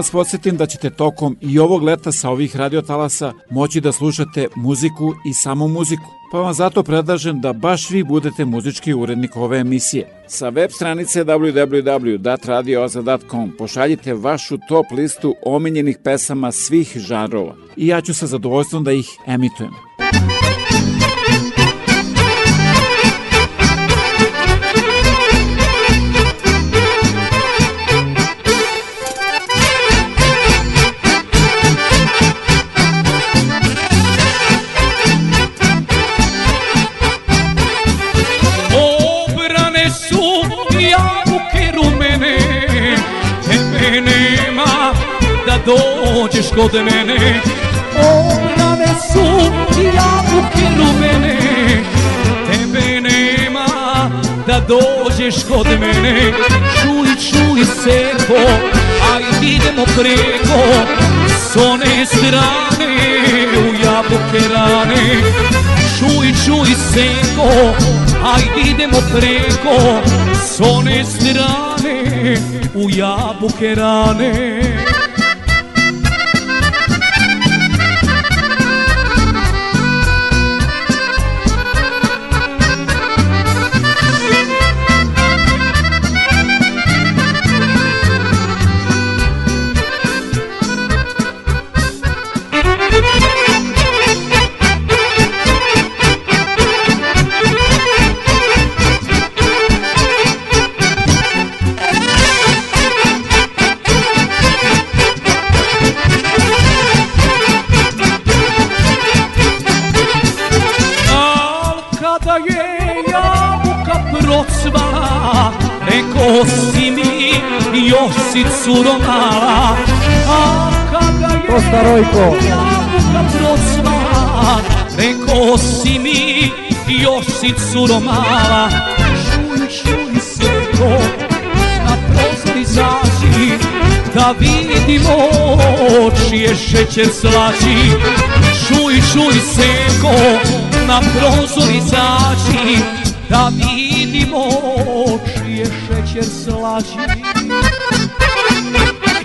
vas podsjetim da ćete tokom i ovog leta sa ovih radiotalasa moći da slušate muziku i samo muziku, pa vam zato predlažem da baš vi budete muzički urednik ove emisije. Sa web stranice www.datradioza.com pošaljite vašu top listu omiljenih pesama svih žanrova i ja ću sa zadovoljstvom da ih emitujem. otiš kod mene Orane su i jabuke rumene Tebe nema da dođeš kod mene Čuli, čuli seko, ali idemo preko S one strane u jabuke rane Čuj, čuj seko, aj idemo preko S one strane u jabuke rane lisicu do mala A kada je Prosta Rojko Jabuka procvala Rekao si mi Još si curo mala Čuj, čuj srko Šta prosti zaži Da vidimo Čije šećer slaži Čuj, čuj srko Na prozor izađi Da vidimo čije šećer slaži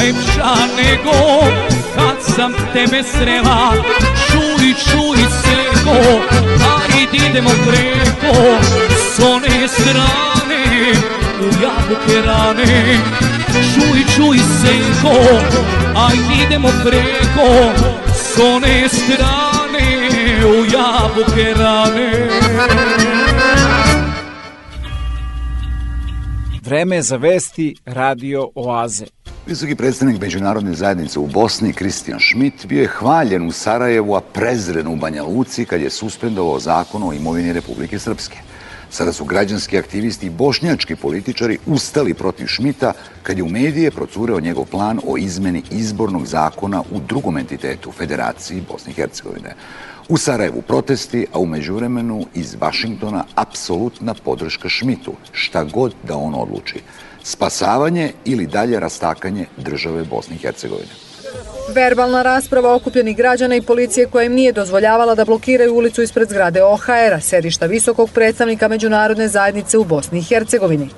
lepša nego kad sam tebe srela Šuri, šuri seko, ajde idemo preko S one strane u jabuke rane Čuj, čuj seko, ajde idemo preko S one strane u jabuke rane Vreme za vesti Radio Oaze. Visoki predstavnik Međunarodne zajednice u Bosni, Kristijan Šmit, bio je hvaljen u Sarajevu, a prezren u Banja Luci kad je suspendovao zakon o imovini Republike Srpske. Sada su građanski aktivisti i bošnjački političari ustali protiv Šmita kad je u medije procureo njegov plan o izmeni izbornog zakona u drugom entitetu, Federaciji Bosne i Hercegovine. U Sarajevu protesti, a u međuvremenu iz Vašingtona apsolutna podrška Šmitu, šta god da on odluči spasavanje ili dalje rastakanje države Bosne i Hercegovine. Verbalna rasprava okupljenih građana i policije koja im nije dozvoljavala da blokiraju ulicu ispred zgrade OHR-a, sedišta visokog predstavnika Međunarodne zajednice u Bosni i Hercegovini.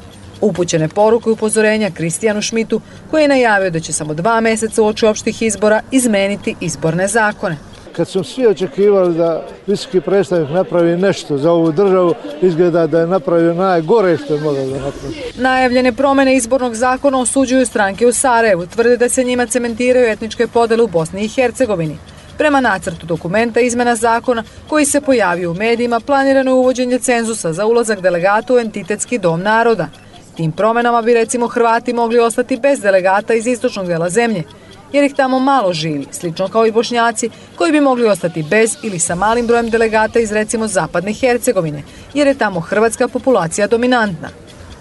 Upućene poruke i upozorenja Kristijanu Šmitu, koji je najavio da će samo dva meseca u oči opštih izbora izmeniti izborne zakone. Kad smo svi očekivali da visoki predstavnik napravi nešto za ovu državu, izgleda da je napravio najgore što je mogao da napravi. Najavljene promene izbornog zakona osuđuju stranke u Sarajevu. Tvrde da se njima cementiraju etničke podele u Bosni i Hercegovini. Prema nacrtu dokumenta izmena zakona koji se pojavio u medijima planirano je uvođenje cenzusa za ulazak delegata u entitetski dom naroda. Tim promenama bi recimo Hrvati mogli ostati bez delegata iz istočnog dela zemlje, jer ih tamo malo živi, slično kao i bošnjaci, koji bi mogli ostati bez ili sa malim brojem delegata iz recimo Zapadne Hercegovine, jer je tamo hrvatska populacija dominantna.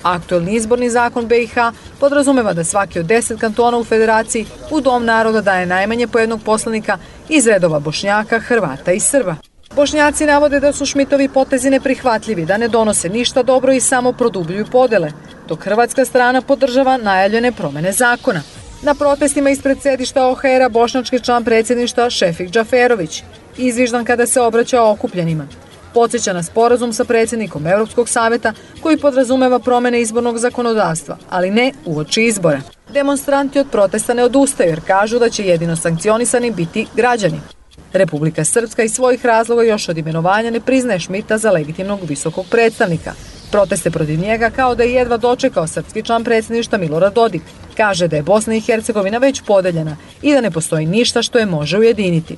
Aktualni izborni zakon BiH podrazumeva da svaki od deset kantona u federaciji u Dom naroda daje najmanje po jednog poslanika iz redova Bošnjaka, Hrvata i Srba. Bošnjaci navode da su Šmitovi potezi neprihvatljivi, da ne donose ništa dobro i samo produbljuju podele, dok hrvatska strana podržava najavljene promene zakona. Na protestima ispred sedišta OHR-a bošnjački član predsjedništa Šefik Džaferović, izviždan kada se obraća okupljenima. Podseća na sporazum sa predsjednikom Evropskog saveta koji podrazumeva promene izbornog zakonodavstva, ali ne u oči izbora. Demonstranti od protesta ne odustaju jer kažu da će jedino sankcionisani biti građani. Republika Srpska iz svojih razloga još od imenovanja ne priznaje Šmita za legitimnog visokog predstavnika. Proteste protiv njega kao da je jedva dočekao srpski član predsjedništa Milorad Dodik. Kaže da je Bosna i Hercegovina već podeljena i da ne postoji ništa što je može ujediniti.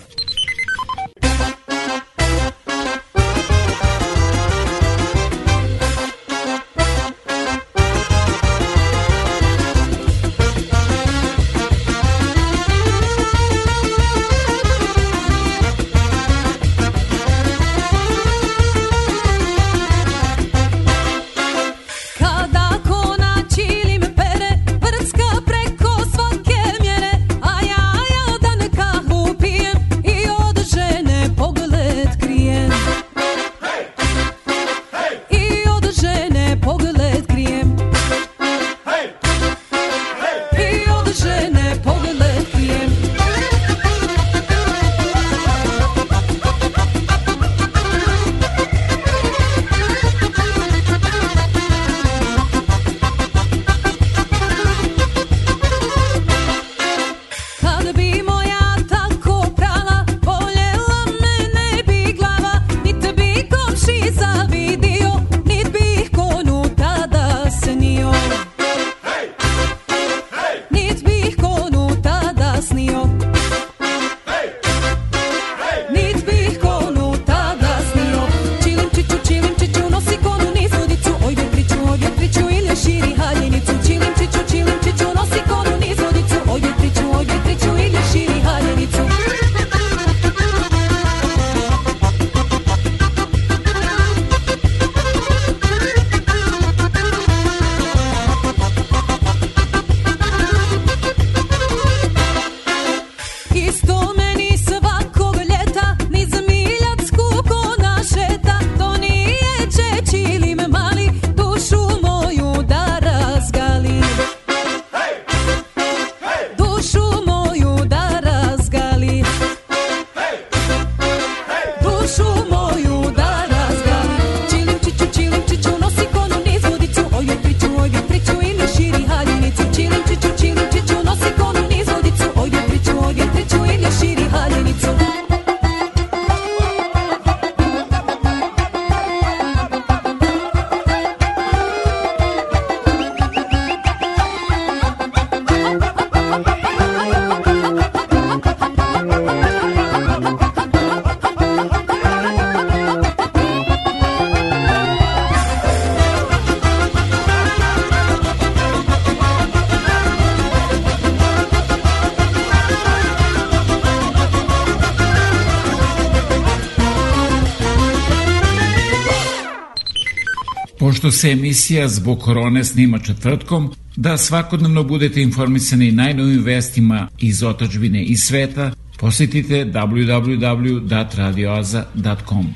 se emisija zbog korone snima četvrtkom, da svakodnevno budete informisani najnovim vestima iz otačbine i sveta, posetite www.radioaza.com.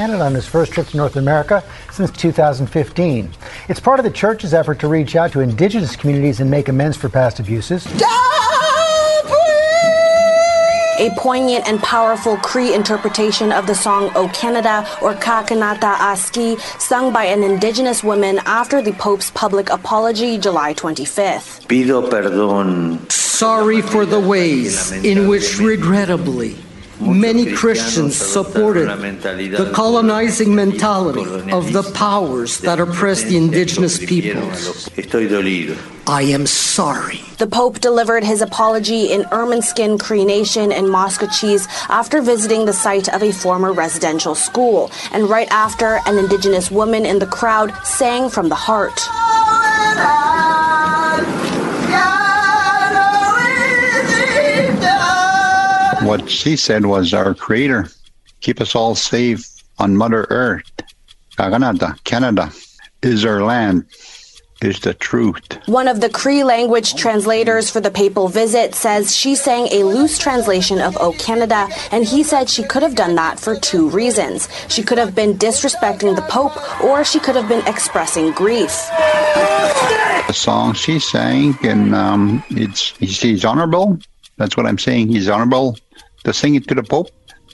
Canada on his first trip to North America since 2015. It's part of the church's effort to reach out to indigenous communities and make amends for past abuses. A poignant and powerful Cree interpretation of the song O Canada or Kakanata Aski, sung by an indigenous woman after the Pope's public apology July 25th. Pido perdón. Sorry for the ways in which, regrettably, many Christians supported the colonizing mentality of the powers that oppress the indigenous peoples. I am sorry. The Pope delivered his apology in ermineskin, Cree Nation, and Moskachese after visiting the site of a former residential school. And right after, an indigenous woman in the crowd sang from the heart. what she said was, Our Creator, keep us all safe on Mother Earth. Canada, Canada is our land is the truth. One of the Cree language translators for the papal visit says she sang a loose translation of O Canada, and he said she could have done that for two reasons. She could have been disrespecting the Pope, or she could have been expressing grief. The song she sang, and um, it's he's honorable. That's what I'm saying. He's honorable to sing it to the Pope,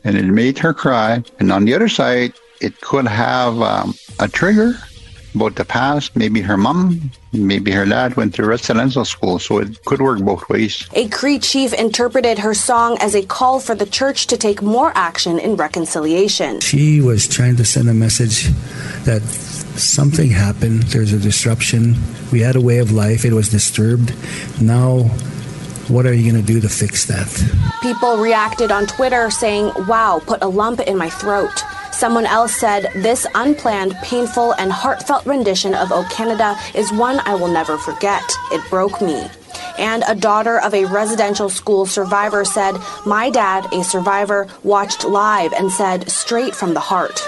and it made her cry. And on the other side, it could have um, a trigger about the past. Maybe her mom, maybe her dad went to residential school, so it could work both ways. A Cree chief interpreted her song as a call for the church to take more action in reconciliation. She was trying to send a message that something happened, there's a disruption. We had a way of life, it was disturbed. Now what are you going to do to fix that? People reacted on Twitter saying, wow, put a lump in my throat. Someone else said, This unplanned, painful, and heartfelt rendition of O Canada is one I will never forget. It broke me. And a daughter of a residential school survivor said, My dad, a survivor, watched live and said, straight from the heart.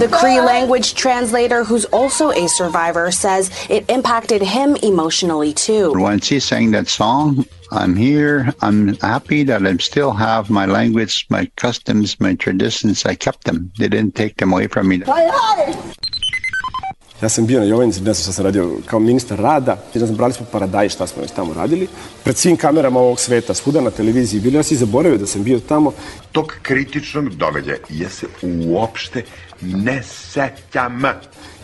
The Cree language translator, who's also a survivor, says it impacted him emotionally too. When she sang that song, I'm here. I'm happy that I still have my language, my customs, my traditions. I kept them. They didn't take them away from me. Ja sam bio na Jovanjici, ne znam šta sam radio kao ministar rada. Ne znam, brali smo paradaj šta smo već tamo radili. Pred svim kamerama ovog sveta, svuda na televiziji bili, ja si zaboravio da sam bio tamo. Tog kritičnog događaja, ja se uopšte ne sećam.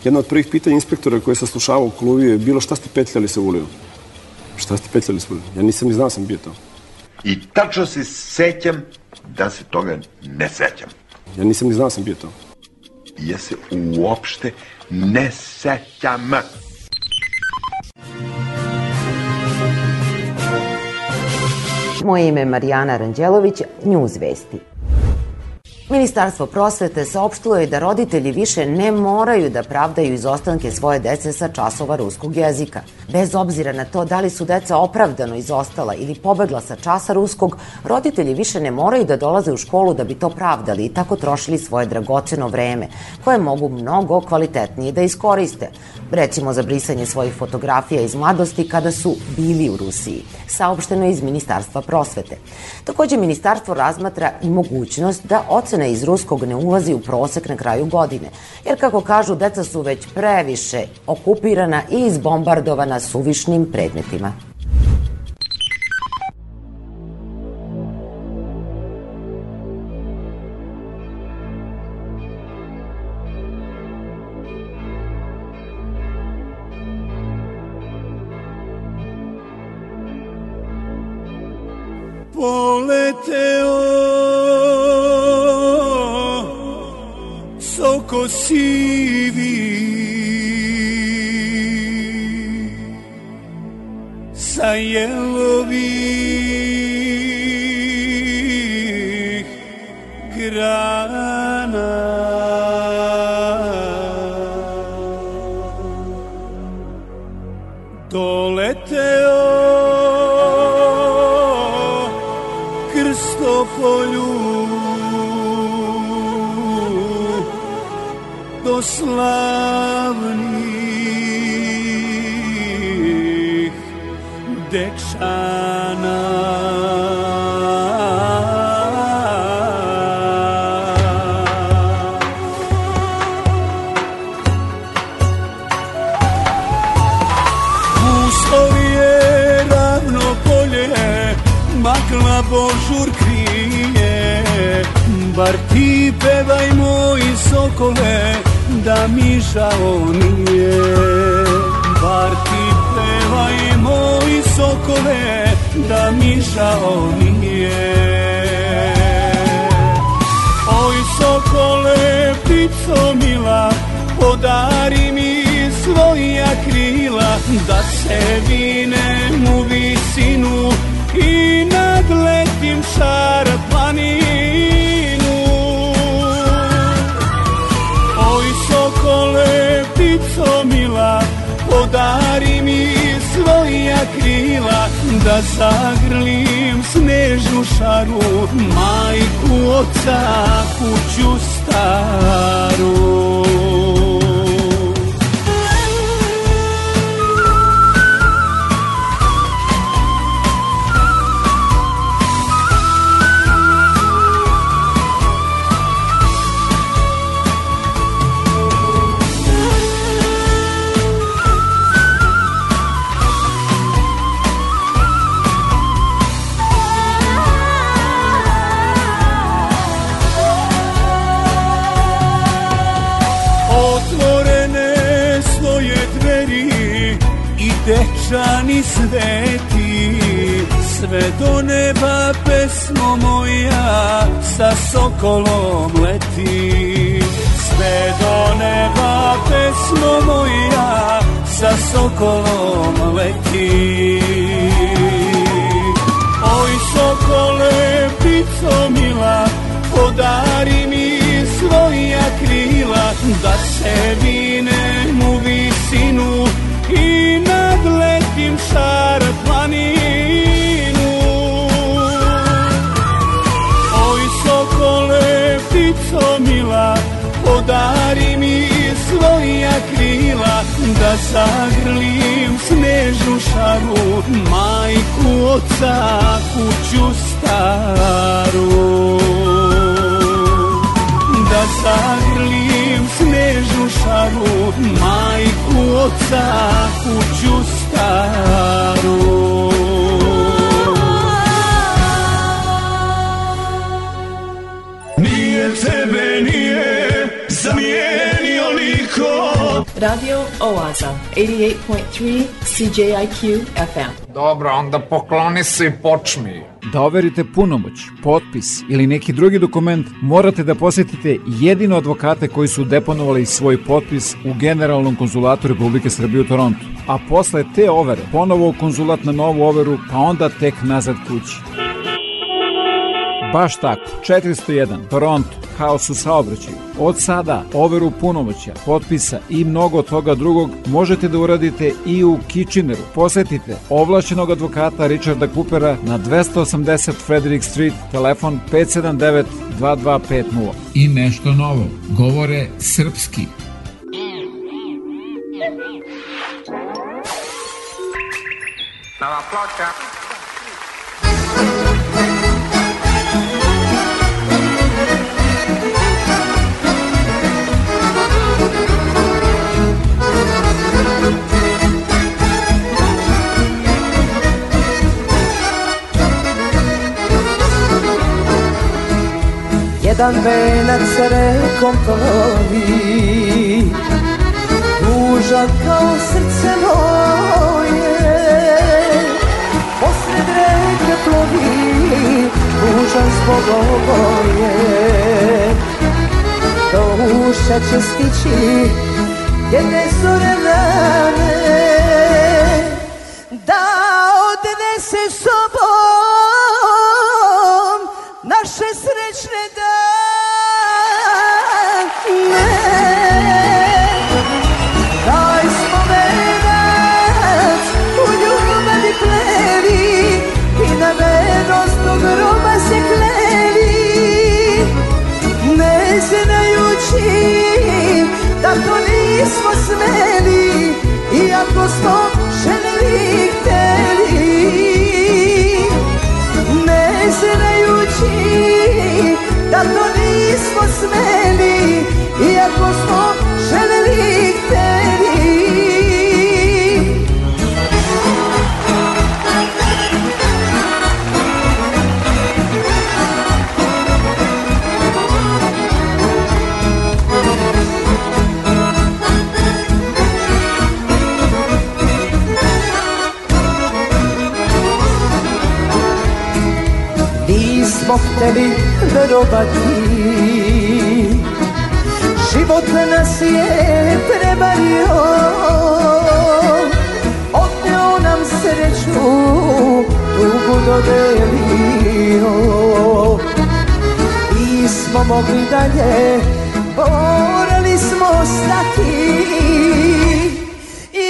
Jedno od prvih pitanja inspektora koje sam slušavao u klubu je bilo šta ste petljali sa Vulijom? Šta ste petljali sa Vulijom? Ja nisam ni znao da sam bio tamo. I tačno se sećam da se toga ne sećam. Ja nisam ni znao da sam bio tamo. Ja se uopšte ne sećam. Moje ime je Marijana Ranđelović, News Vesti. Ministarstvo prosvete saopštilo je da roditelji više ne moraju da pravdaju izostanke svoje dece sa časova ruskog jezika. Bez obzira na to da li su deca opravdano izostala ili pobegla sa časa ruskog, roditelji više ne moraju da dolaze u školu da bi to pravdali i tako trošili svoje dragoceno vreme, koje mogu mnogo kvalitetnije da iskoriste. Recimo za brisanje svojih fotografija iz mladosti kada su bili u Rusiji, saopšteno iz Ministarstva prosvete. Takođe, Ministarstvo razmatra i mogućnost da ocenu ocena iz ruskog ne ulazi u prosek na kraju godine, jer kako kažu, deca su već previše okupirana i izbombardovana suvišnim predmetima. poleteo tako sivi Sa jelovi Pevajmo i sokove da mi žao nije Bar ti pevajmo i sokove da mi žao nije Oj sokole, ptico mila, podari mi svoja krila Da se vinem u visinu i nadletim šar da zagrlim snežnu šaru Majku, oca, kuću staru veki Sve do neba pesmo moja sa sokolom leti Sve do neba pesmo moja sa sokolom leti Oj sokole, pico mila, podari mi svoja krila Da se vinem u visinu i da zagrlim snežnu šaru Majku, oca, kuću staru Da zagrlim snežnu šaru Majku, oca, kuću staru Radio Oaza, 88.3 CJIQ FM. Dobro, onda pokloni se i počmi. Da overite punomoć, potpis ili neki drugi dokument, morate da posetite jedino advokate koji su deponovali svoj potpis u Generalnom konzulatu Republike Srbije u Torontu. A posle te overe, ponovo u konzulat na novu overu, pa onda tek nazad kući. Baš tako, 401, Toronto, haos u saobraćaju. Od sada overu punomoća, potpisa i mnogo toga drugog možete da uradite i u Kitcheneru. Posetite ovlašenog advokata Richarda Coopera na 280 Frederick Street, telefon 579 2250. I nešto novo. Govore srpski. Nova ploča. jedan venac rekom plovi Dužan kao srce moje Posred reke plovi Dužan zbog oboje Do uša će stići Jedne zore vrane Da odnese su tebi verovati Život nas je prebario Oteo nam sreću Tugu dodelio Nismo mogli dalje Morali smo stati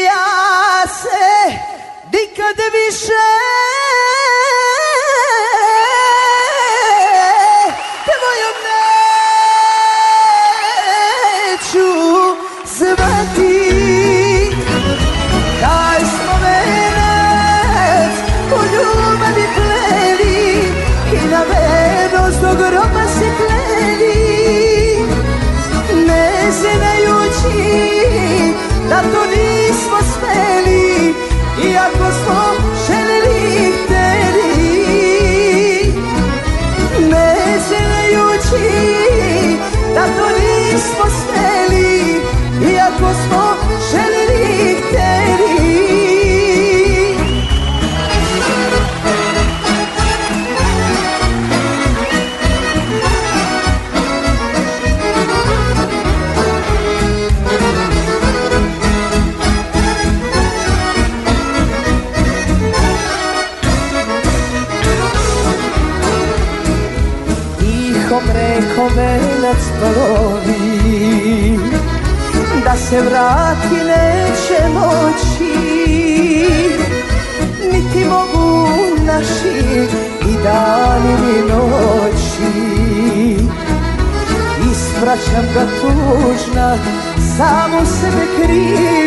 Ja se nikad više was for Žena tužna, samo sebe krije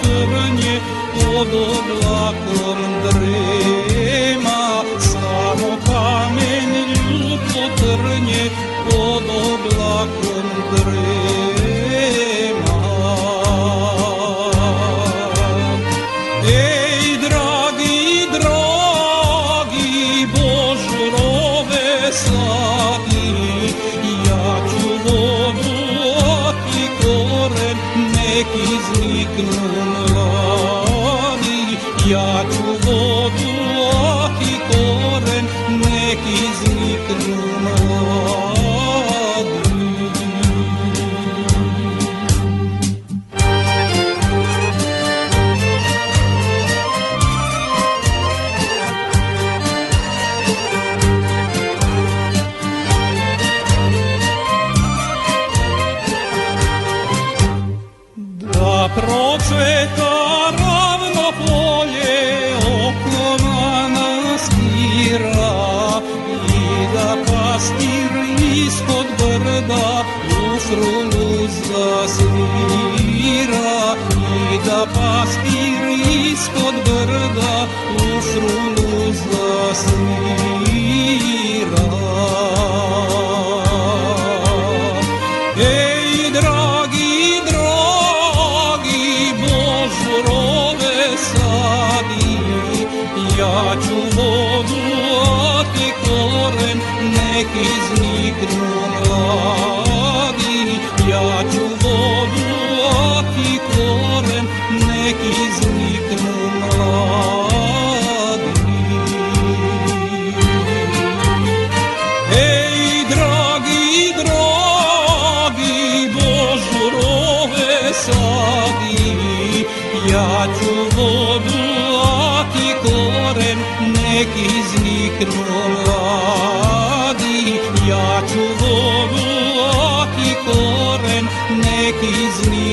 motornie, podobla korndrema.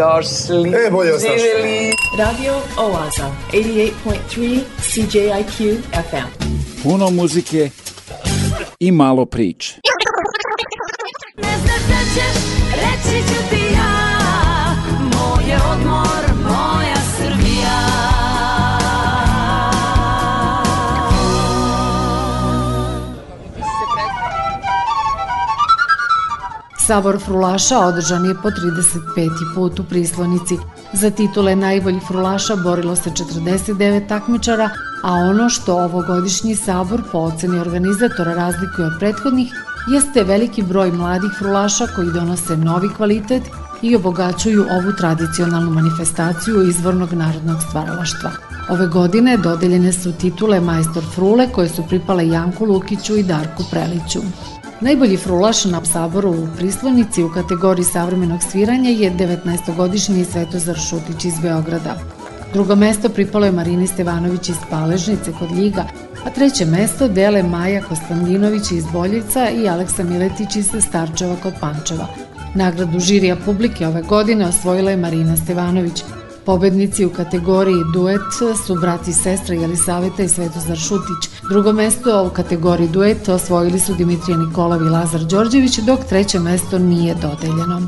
dobrodošli. E, bolje vas našli. Radio Oaza, 88.3 CJIQ FM. Puno muzike i malo priče. Sabor frulaša održan je po 35. put u prislonici. Za titule najboljih frulaša borilo se 49 takmičara, a ono što ovogodišnji sabor po oceni organizatora razlikuje od prethodnih jeste veliki broj mladih frulaša koji donose novi kvalitet i obogaćuju ovu tradicionalnu manifestaciju izvornog narodnog stvaralaštva. Ove godine dodeljene su titule Majstor Frule koje su pripale Janku Lukiću i Darku Preliću. Najbolji frulaš na Psaboru u prislonici u kategoriji savremenog sviranja je 19-godišnji Svetozar Šutić iz Beograda. Drugo mesto pripalo je Marini Stevanović iz Paležnice kod Ljiga, a treće mesto dele Maja Kostanjinović iz Boljevca i Aleksa Miletić iz Starčeva kod Pančeva. Nagradu žirija publike ove godine osvojila je Marina Stevanović – Pobednici u kategoriji duet su brat i sestra Jelisaveta i Svetozar Šutić. Drugo mesto u kategoriji duet osvojili su Dimitrija Nikolov i Lazar Đorđević, dok treće mesto nije dodeljeno.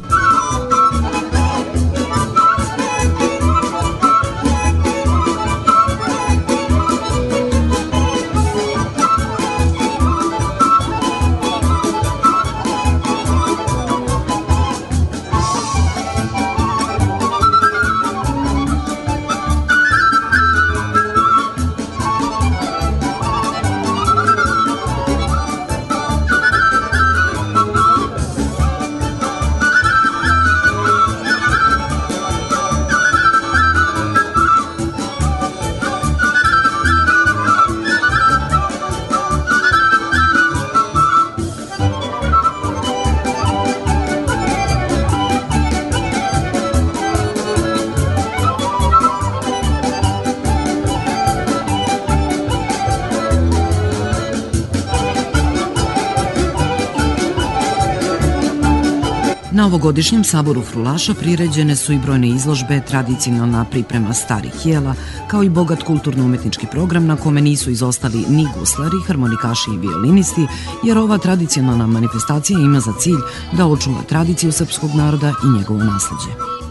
Novogodišnjem saboru frulaša priređene su i brojne izložbe, tradicionalna priprema starih jela, kao i bogat kulturno-umetnički program na kome nisu izostali ni guslari, harmonikaši i violinisti, jer ova tradicionalna manifestacija ima za cilj da očuva tradiciju srpskog naroda i njegovo nasledđe.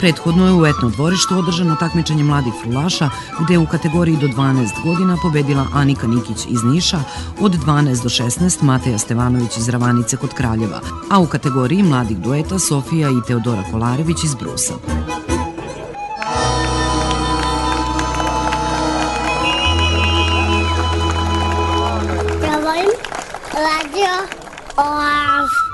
Prethodno je u etno dvorištu održano takmičenje mladih frulaša, gde je u kategoriji do 12 godina pobedila Anika Nikić iz Niša, od 12 do 16 Mateja Stevanović iz Ravanice kod Kraljeva, a u kategoriji mladih dueta Sofija i Teodora Kolarević iz Brusa. Ja volim radio oazu.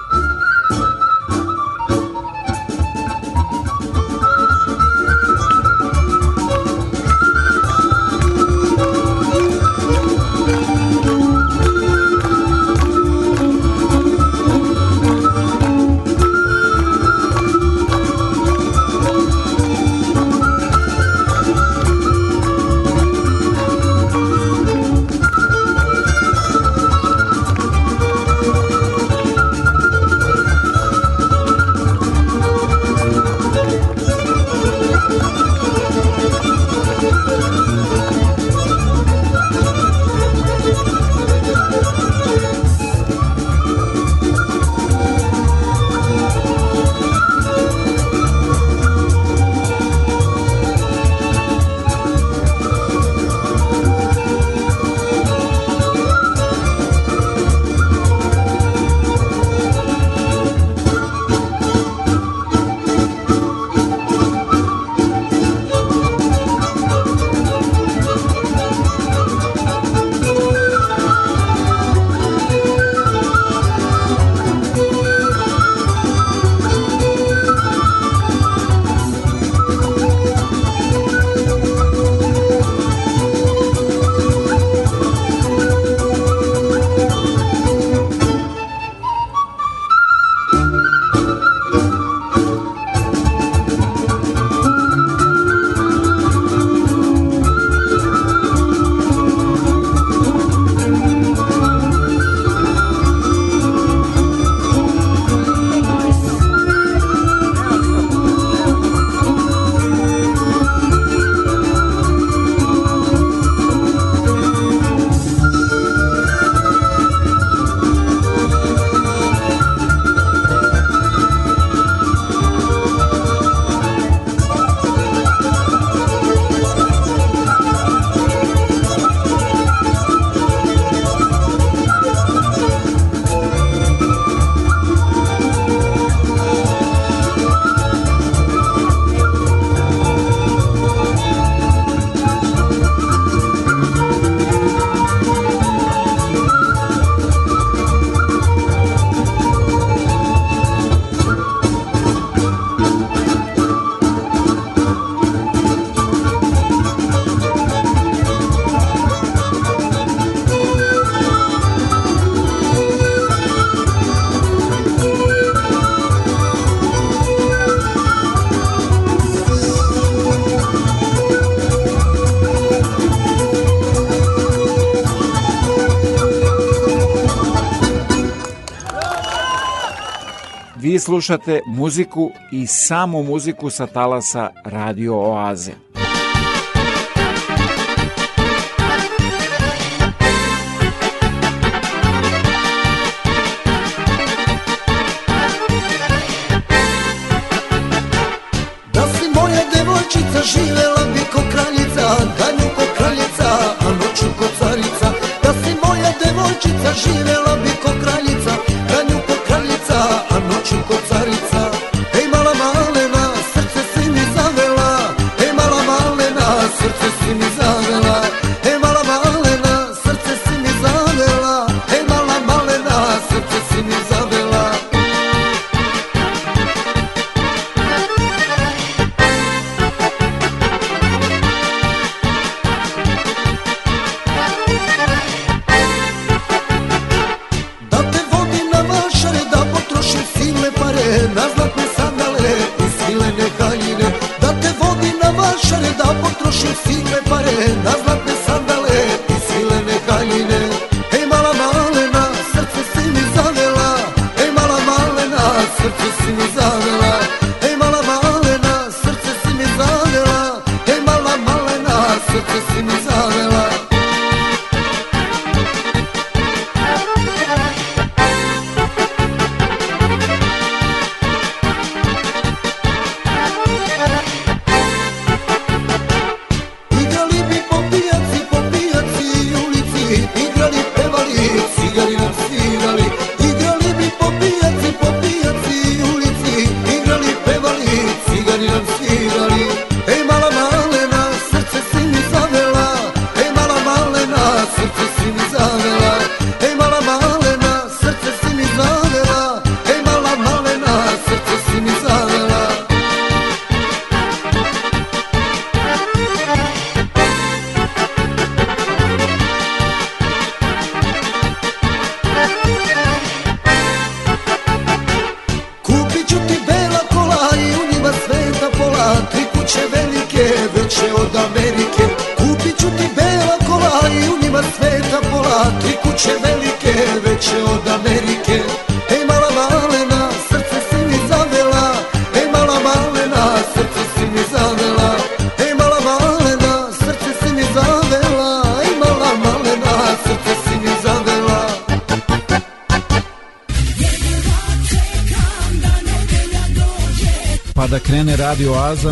Vi slušate muziku i samo muziku sa talasa Radio Oaze.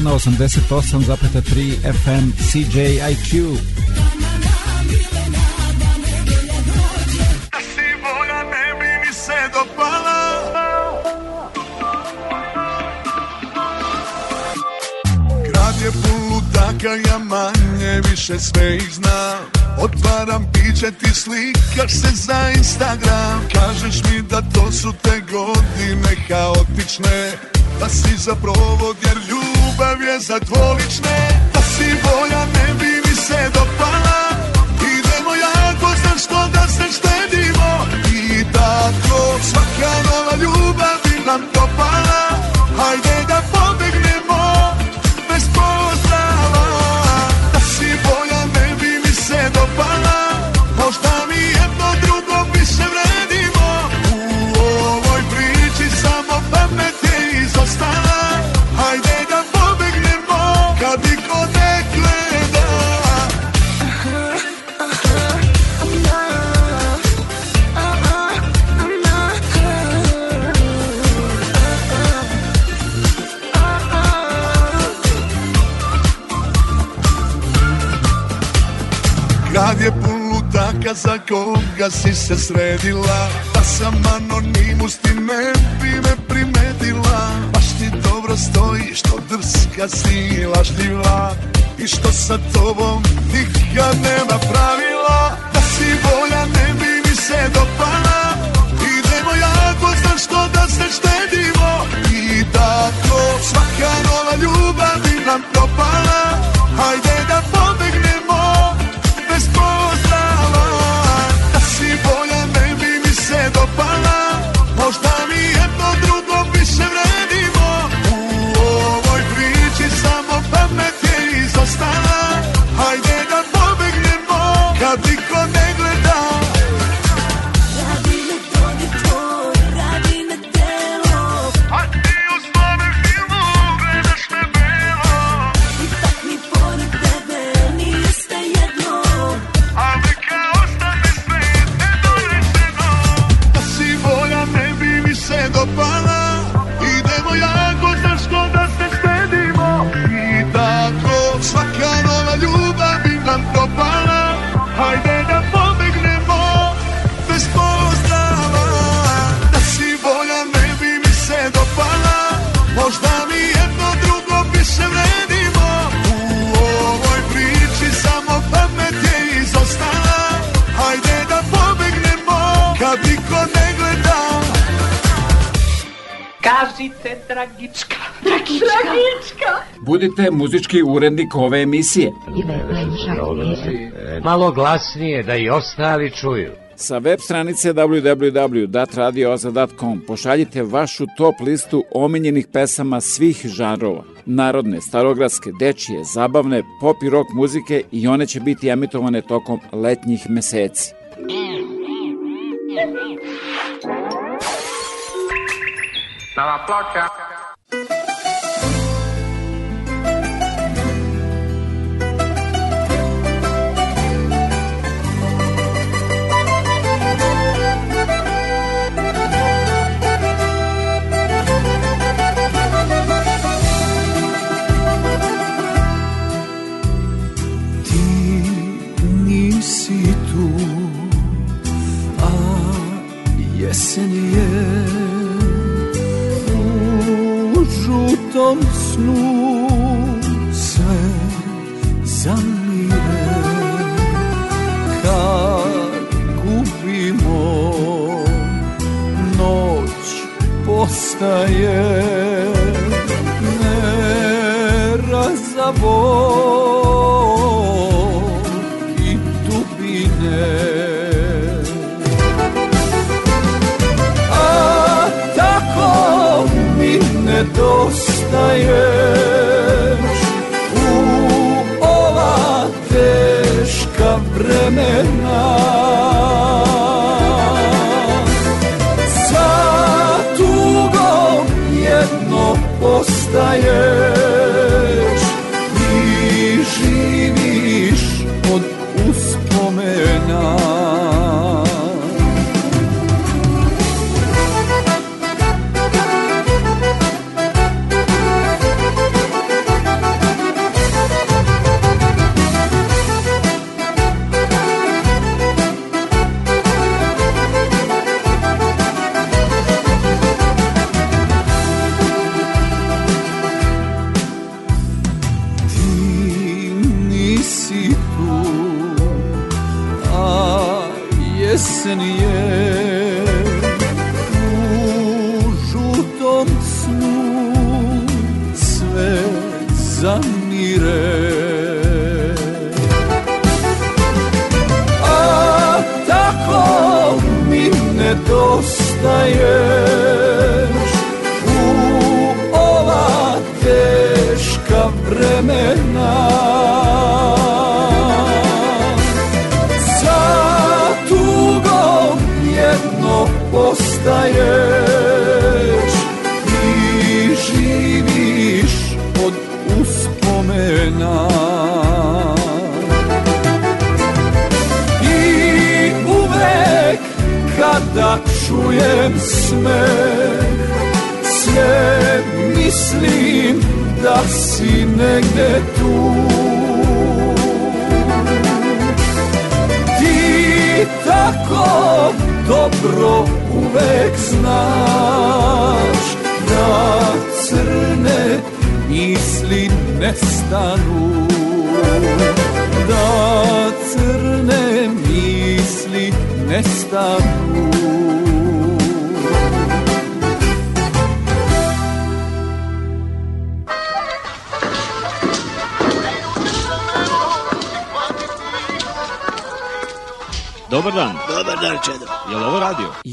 na 88,3 FM CJIQ. je pun ludaka, ja manje više sve ih znam Otvaram piće, ti slikaš se za Instagram Kažeš mi da to su te godine kaotične Pa si za provod jer za dvolične se sredila Da sam anonimus ti ne bi me primetila Baš ti dobro stoji što drska si lažljiva I što sa tobom nikad nema prava muzički urednik ove emisije. Malo glasnije da i ostali čuju. Sa web stranice www.datradioza.com pošaljite vašu top listu omiljenih pesama svih žanrova. Narodne, starogradske, dečije, zabavne, pop i rock muzike i one će biti emitovane tokom letnjih meseci. Na da la placa. Jesen u žutom snu sve zamire Kad gubimo noć postaje Nerazavod nedostaješ u ova teška vremena Sa tugom jedno postaješ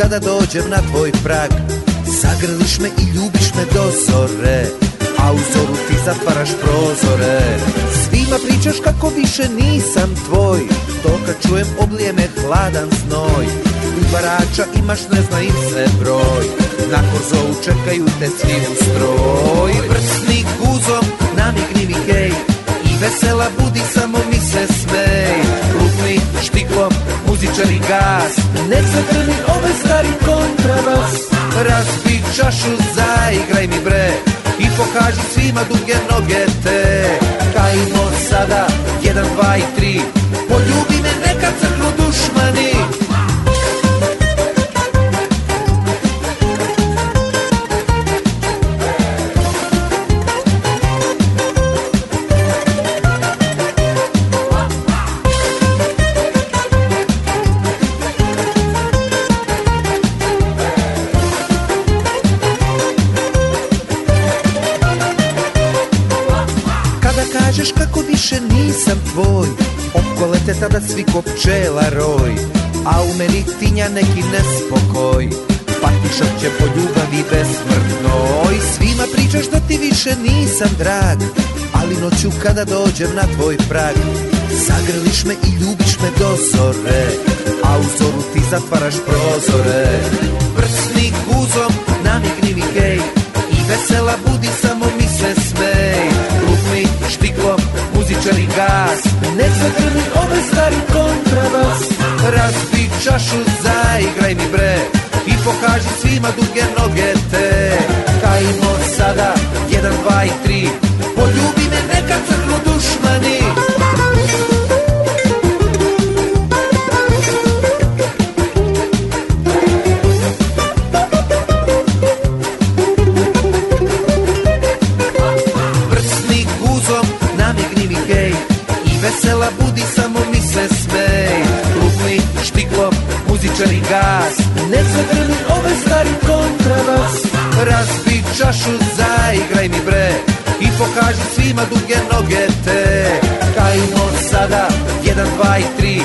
kada dođem na tvoj prag Zagrliš me i ljubiš me do zore A u zoru ti zatvaraš prozore Svima pričaš kako više nisam tvoj To kad čujem oblije me hladan znoj barača imaš ne zna im se broj Na korzovu čekaju te svi u stroj Vrstni guzom namigni mi hej I vesela budi samo mi se smej muzičari gas Nek zagrni ovaj stari kontrabas Razbi čašu, zaigraj mi bre I pokaži svima duge noge te Kajmo sada, jedan, dva i tri Poljubi me neka crknu dušmani sada svi ko pčela roj A u meni tinja neki nespokoj Patišat će po ljubavi besmrtnoj Svima pričaš da ti više nisam drag Ali noću kada dođem na tvoj prag Zagrliš me i ljubiš me do zore A u zoru ti zatvaraš prozore Prsni guzom namigni mi hej I vesela budi samo mi se smej crni gas Necrni ove stari kontrabas Razbi čašu, zaigraj mi bre I pokaži svima duge noge te Kajmo sada, jedan, dva i tri flašu zaigraj mi bre I pokaži svima duge noge te Kajmo sada, jedan, dva i tri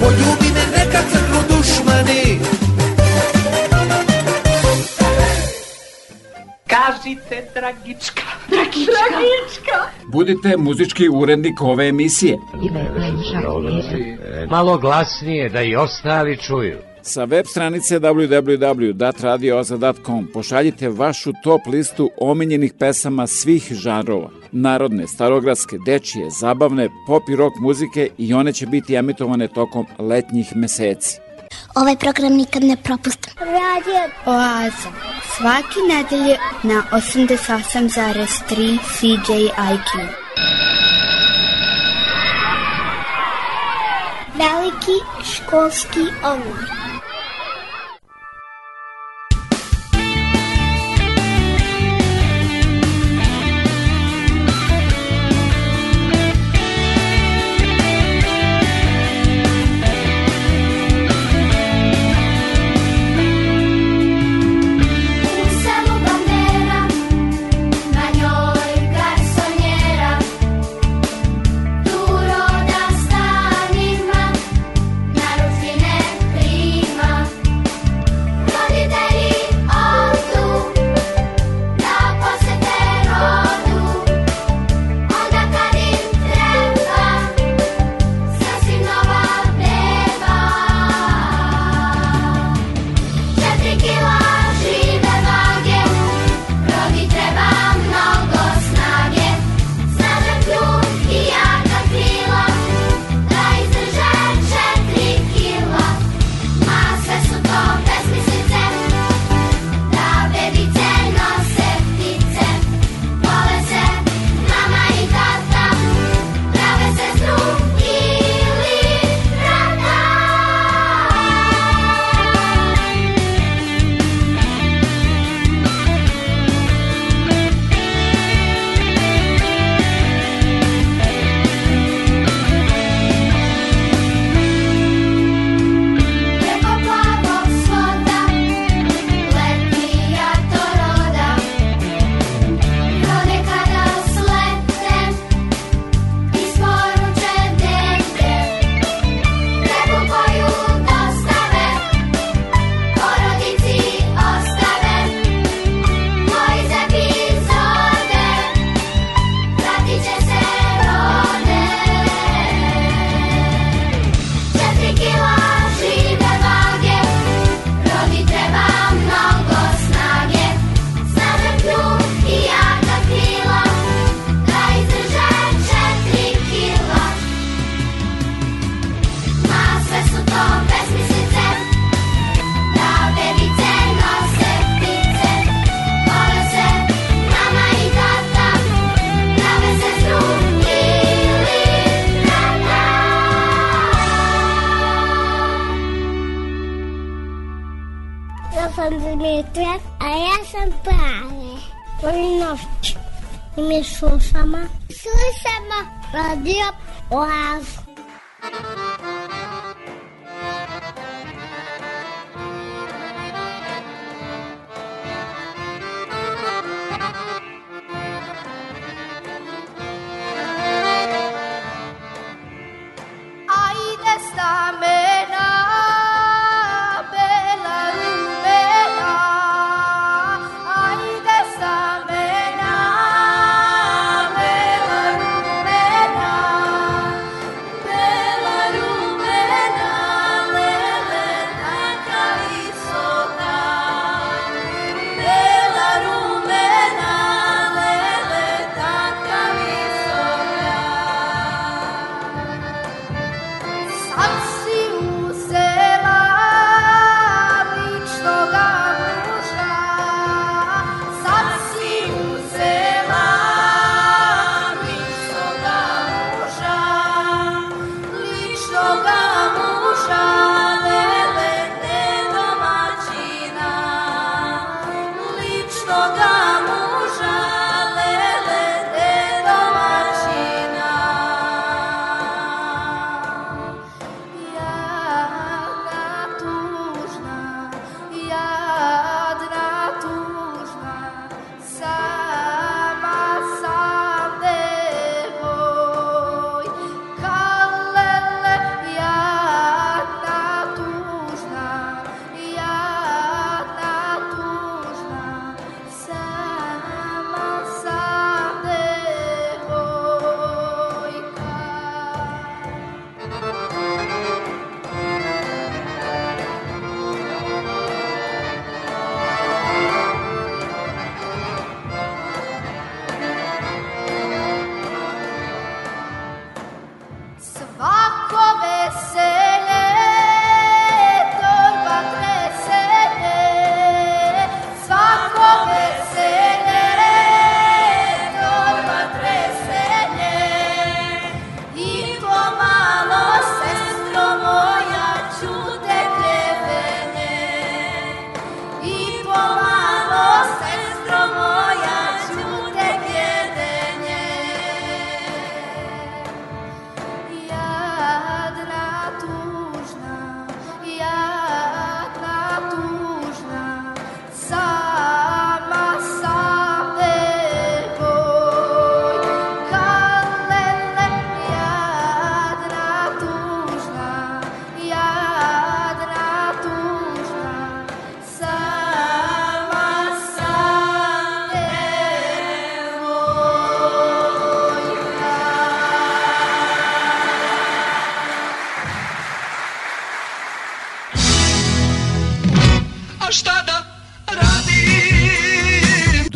Poljubi me neka crknu dušmani Kažite Dragička Dragička, Dragička. Budite muzički urednik ove emisije Malo glasnije da i ostali čuju Sa web stranice www.datradioaza.com pošaljite vašu top listu omiljenih pesama svih žanrova. Narodne, starogradske, dečije, zabavne, pop i rock muzike i one će biti emitovane tokom letnjih meseci. Ovaj program nikad ne propustam. Radio Oaza. Svaki nedelje na 88,3 CJIQ. Veľký školský omor.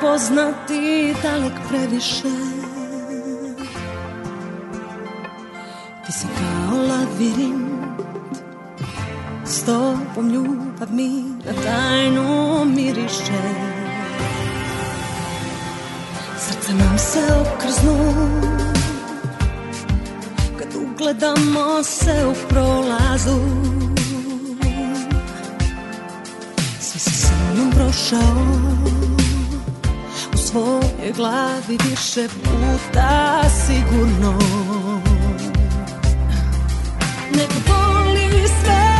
poznati dalek previše Ti si kao lavirint S tobom ljubav mira tajnu miriše Srce nam se okrznu Kad ugledamo se u prolazu Sve si sa mnom prošao svojoj glavi više puta sigurno Nek voli sve,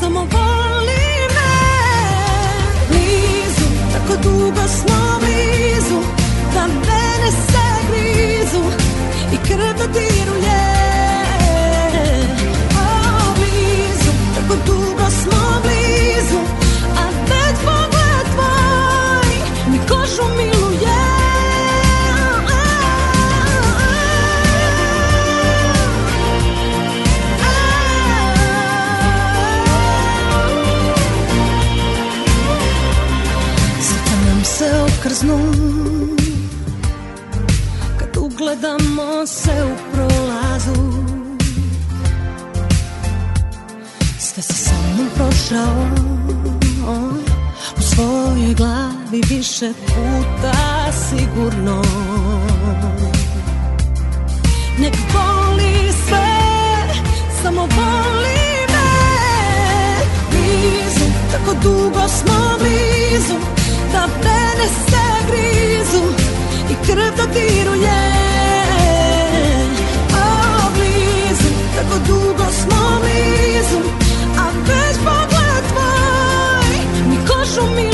samo voli me Blizu, tako dugo smo blizu Da mene se grizu i krv da pričao U svojoj glavi više puta sigurno Nek boli sve, samo boli me Blizu, tako dugo smo blizu Da mene se grizu i krv dodiruje O, blizu, tako dugo smo blizu me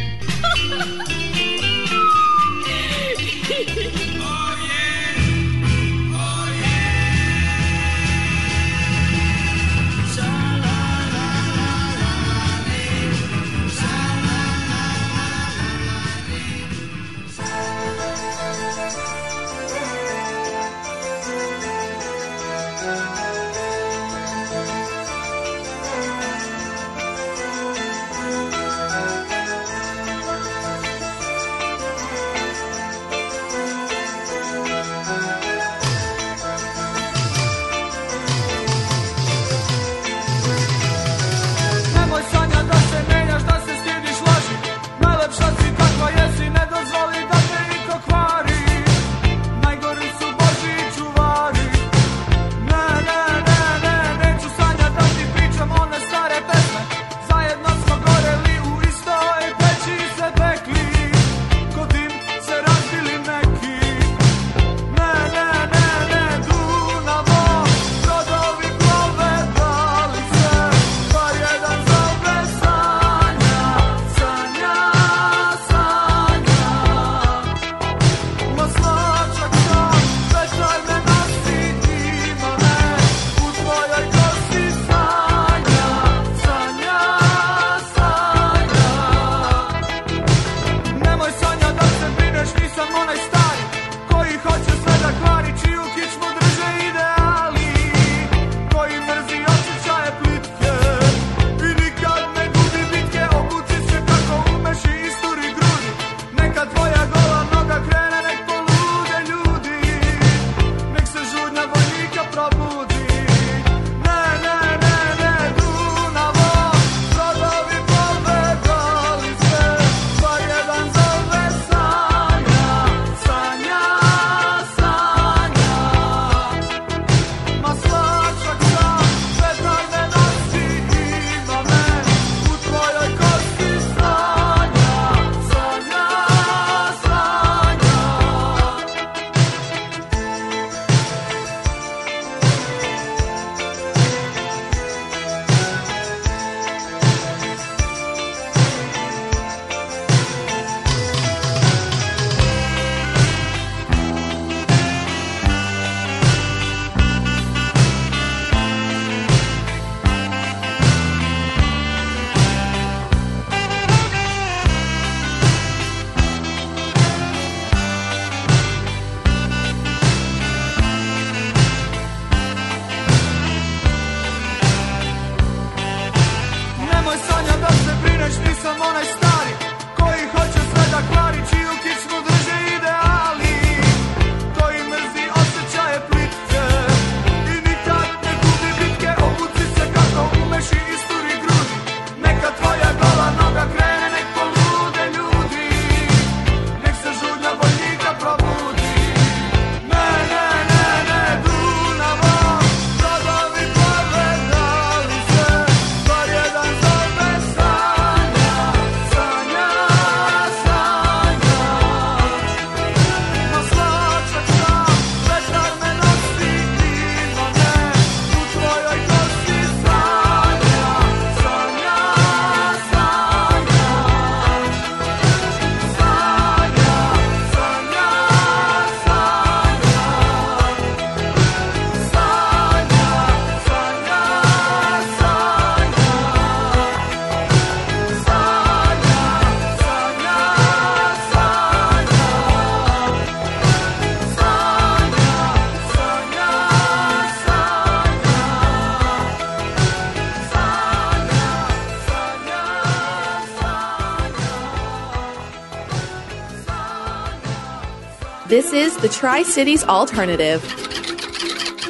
Tri Cities Alternative.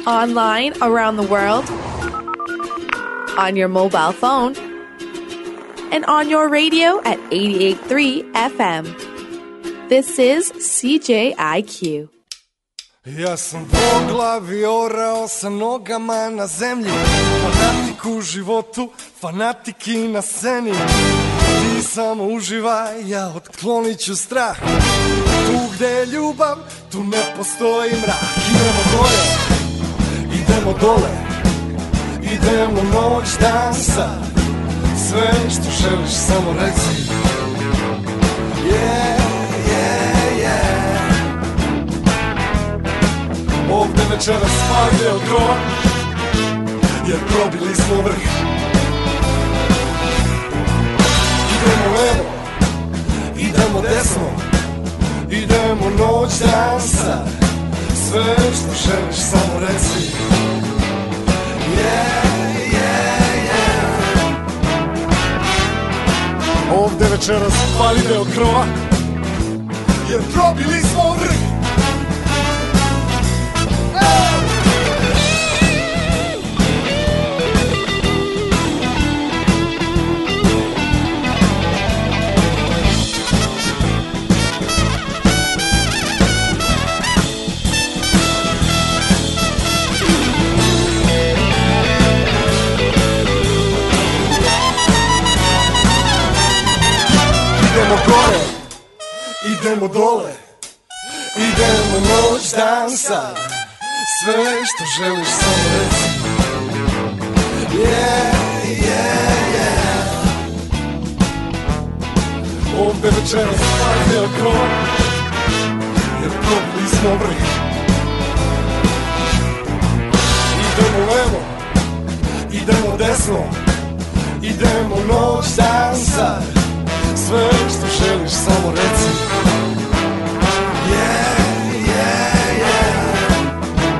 Online, around the world, on your mobile phone, and on your radio at 88.3 FM. This is CJIQ. Ja sam po glavi orao sa nogama na zemlji Fanatik u životu, fanatik i na sceni samo uživaj, ja otklonit ću strah Tu gde je ljubav, tu ne postoji mrak Idemo gore, idemo dole Idemo noć, dan, sad Sve što želiš, samo reci Yeah, yeah, yeah Ovde večeras pade od groba Jer probili smo vrh idemo desno Idemo noć dansa Sve što želiš samo reci Yeah, yeah, yeah Ovde večeras pali deo krova Jer probili smo vrh Idemo gore, idemo dole Idemo noć, dan, sad Sve što želiš samo reci Yeah, yeah, yeah Ovde večeras padne krov Jer probili smo vrh Idemo levo, idemo desno Idemo noć, dan, sad sve što želiš, samo reci Yeah, yeah, yeah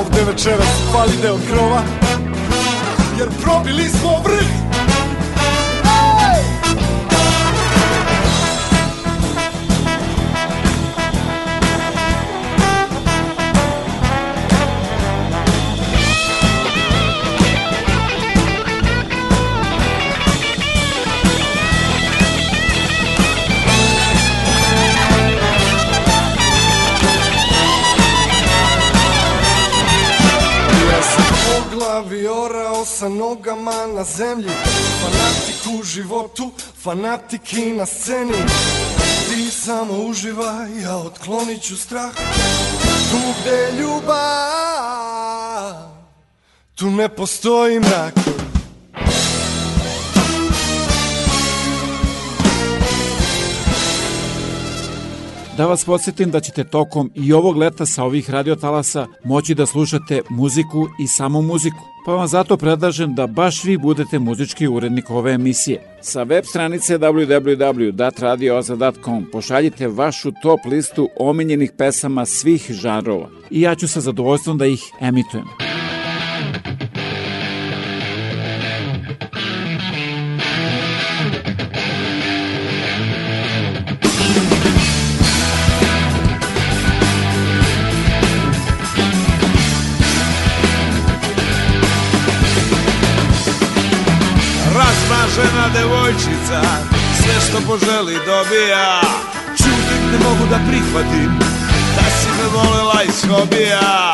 Ovde večeras pali deo krova Jer probili smo vrh na zemlji Fanatik u životu, fanatik i na sceni Ti samo uživaj, ja otklonit ću strah Tu gde ljubav, tu ne postoji mrak Da vas podsjetim da ćete tokom i ovog leta sa ovih radiotalasa moći da slušate muziku i samo muziku, pa vam zato predlažem da baš vi budete muzički urednik ove emisije. Sa web stranice www.datradioza.com pošaljite vašu top listu omiljenih pesama svih žanrova i ja ću sa zadovoljstvom da ih emitujem. hobija Čudim ne mogu da prihvatim Da si me volela iz hobija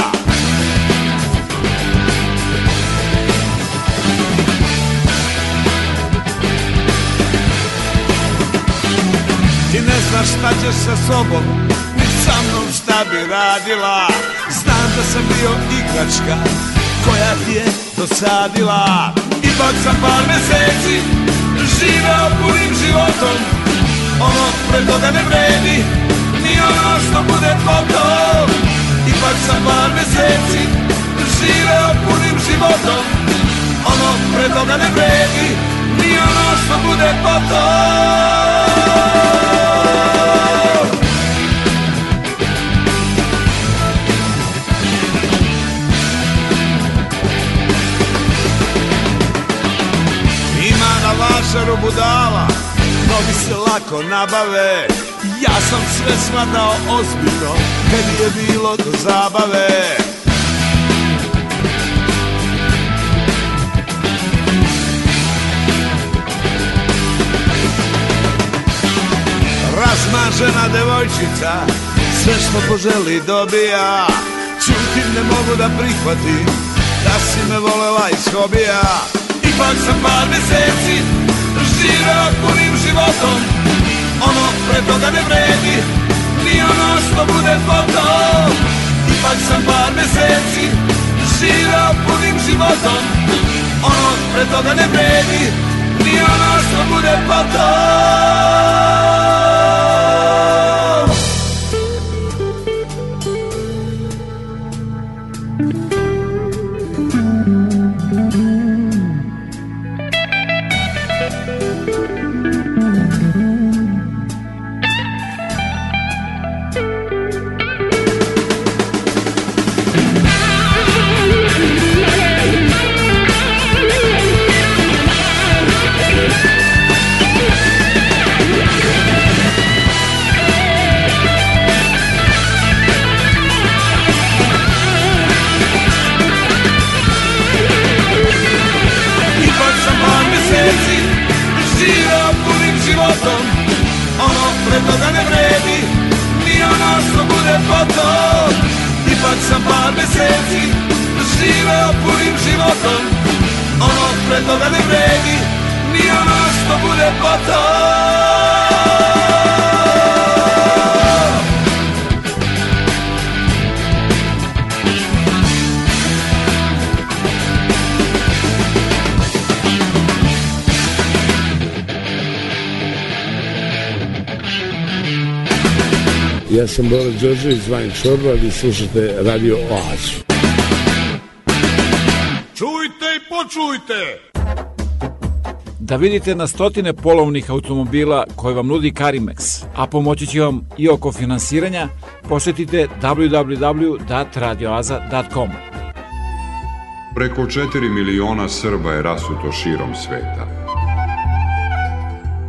Ti ne znaš šta ćeš sa sobom Ni sa mnom šta bi radila Znam da sam bio igračka Koja ti je dosadila Ipak sam par meseci Živeo punim životom Ono preko ne vredi Ni ono što bude moglo Ipak sam par meseci Živeo punim životom Ono preko ne vredi Ni ono što bude potom Vašaru budala Mnogi se lako nabave Ja sam sve shvatao ozbiljno Kad je bilo do zabave Razmažena devojčica Sve što poželi dobija Čutim ne mogu da prihvatim Da si me volela iz hobija Ipak sam par meseci žira punim životom Ono pre toga ne vredi Ni ono što bude potom Ipak sam par meseci Žira punim životom Ono pre toga ne vredi Ni ono što bude potom potom Ipak sam par meseci živeo punim životom Ono pred toga ne vredi, ni ono što bude potom Ja sam Bora Đorđević, zvanim Čorba, vi slušate Radio Oazu. Čujte i počujte! Da vidite na stotine polovnih automobila koje vam nudi Karimex, a pomoći će vam i oko finansiranja, posetite www.radioaza.com. Preko 4 miliona Srba je rasuto širom sveta.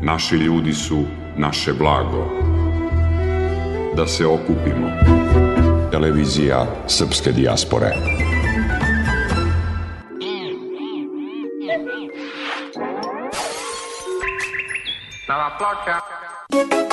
Naši ljudi su naše blago da se okupimo. Televizija Srpske dijaspore. Na la placa.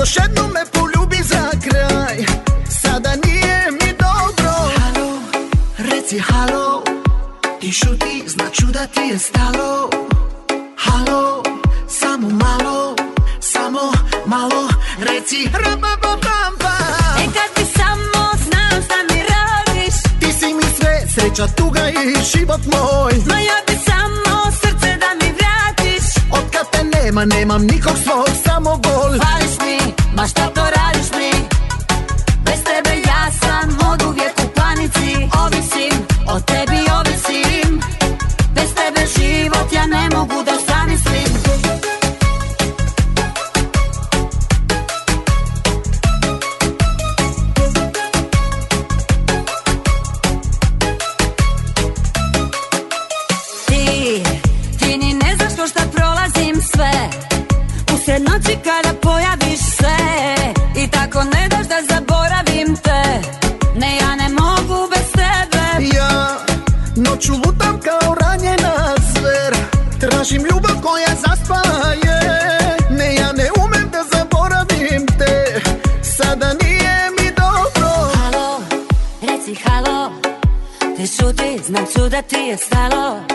još jednu me poljubi za kraj Sada nije mi dobro Halo, reci halo Ti šuti, značu da ti je stalo Halo, samo malo Samo malo, reci Rababa bam bam E kad ti samo znam šta mi radiš Ti si mi sve, sreća, tuga i život moj Ma ja bi samo srce da mi vratiš Od kad te nema, nemam nikog svog, samo bol Pa Basta estarlo.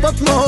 but no.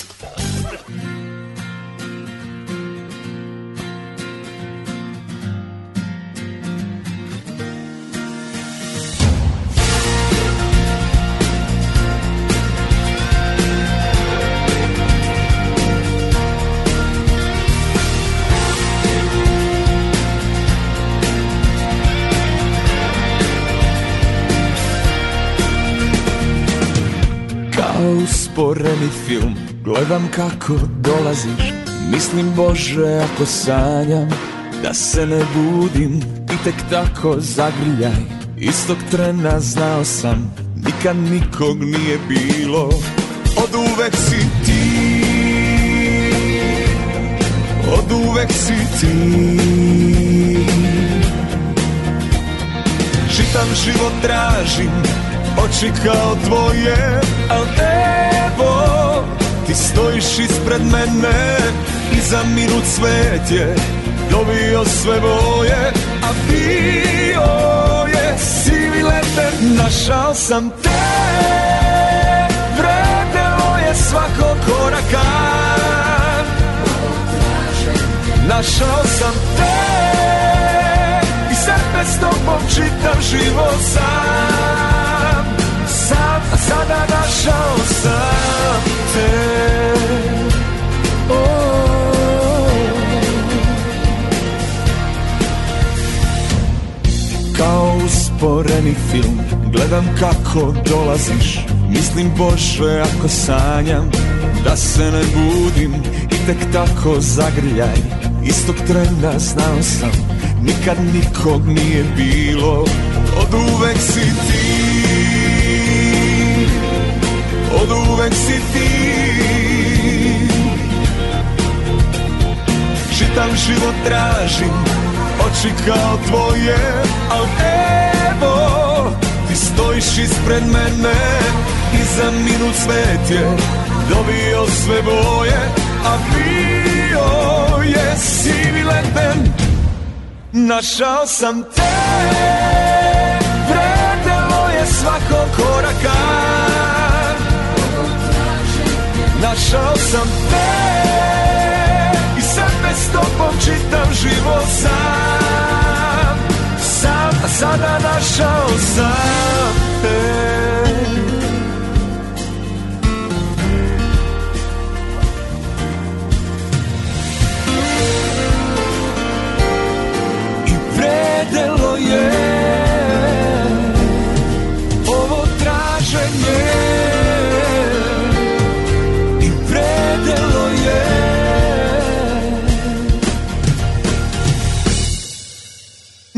otvoreni film Gledam kako dolaziš Mislim Bože ako sanjam Da se ne budim I tek tako zagrljaj Istog trena znao sam Nikad nikog nije bilo Od uvek si ti Od uvek si ti Čitam život tražim oči kao tvoje Al evo, ti stojiš ispred mene I za minut svetje dobio sve boje A bio je sivi leter, našao sam te Vredelo je svako koraka Našao sam te I sebe s tobom čitam život sam sada našao sam te oh. Kao usporeni film Gledam kako dolaziš Mislim Bože ako sanjam Da se ne budim I tek tako zagrljaj Istog trena znao sam Nikad nikog nije bilo Od uvek si ti od uvek si ti Čitam život tražim, oči kao tvoje Al evo, ti stojiš ispred mene I za minut svet je dobio sve boje A bio je sivi leden Našao sam te Vredelo je svakog koraka Našao sam te I sad bez tobom čitam život sam Sam, a sada našao sam te I predelo je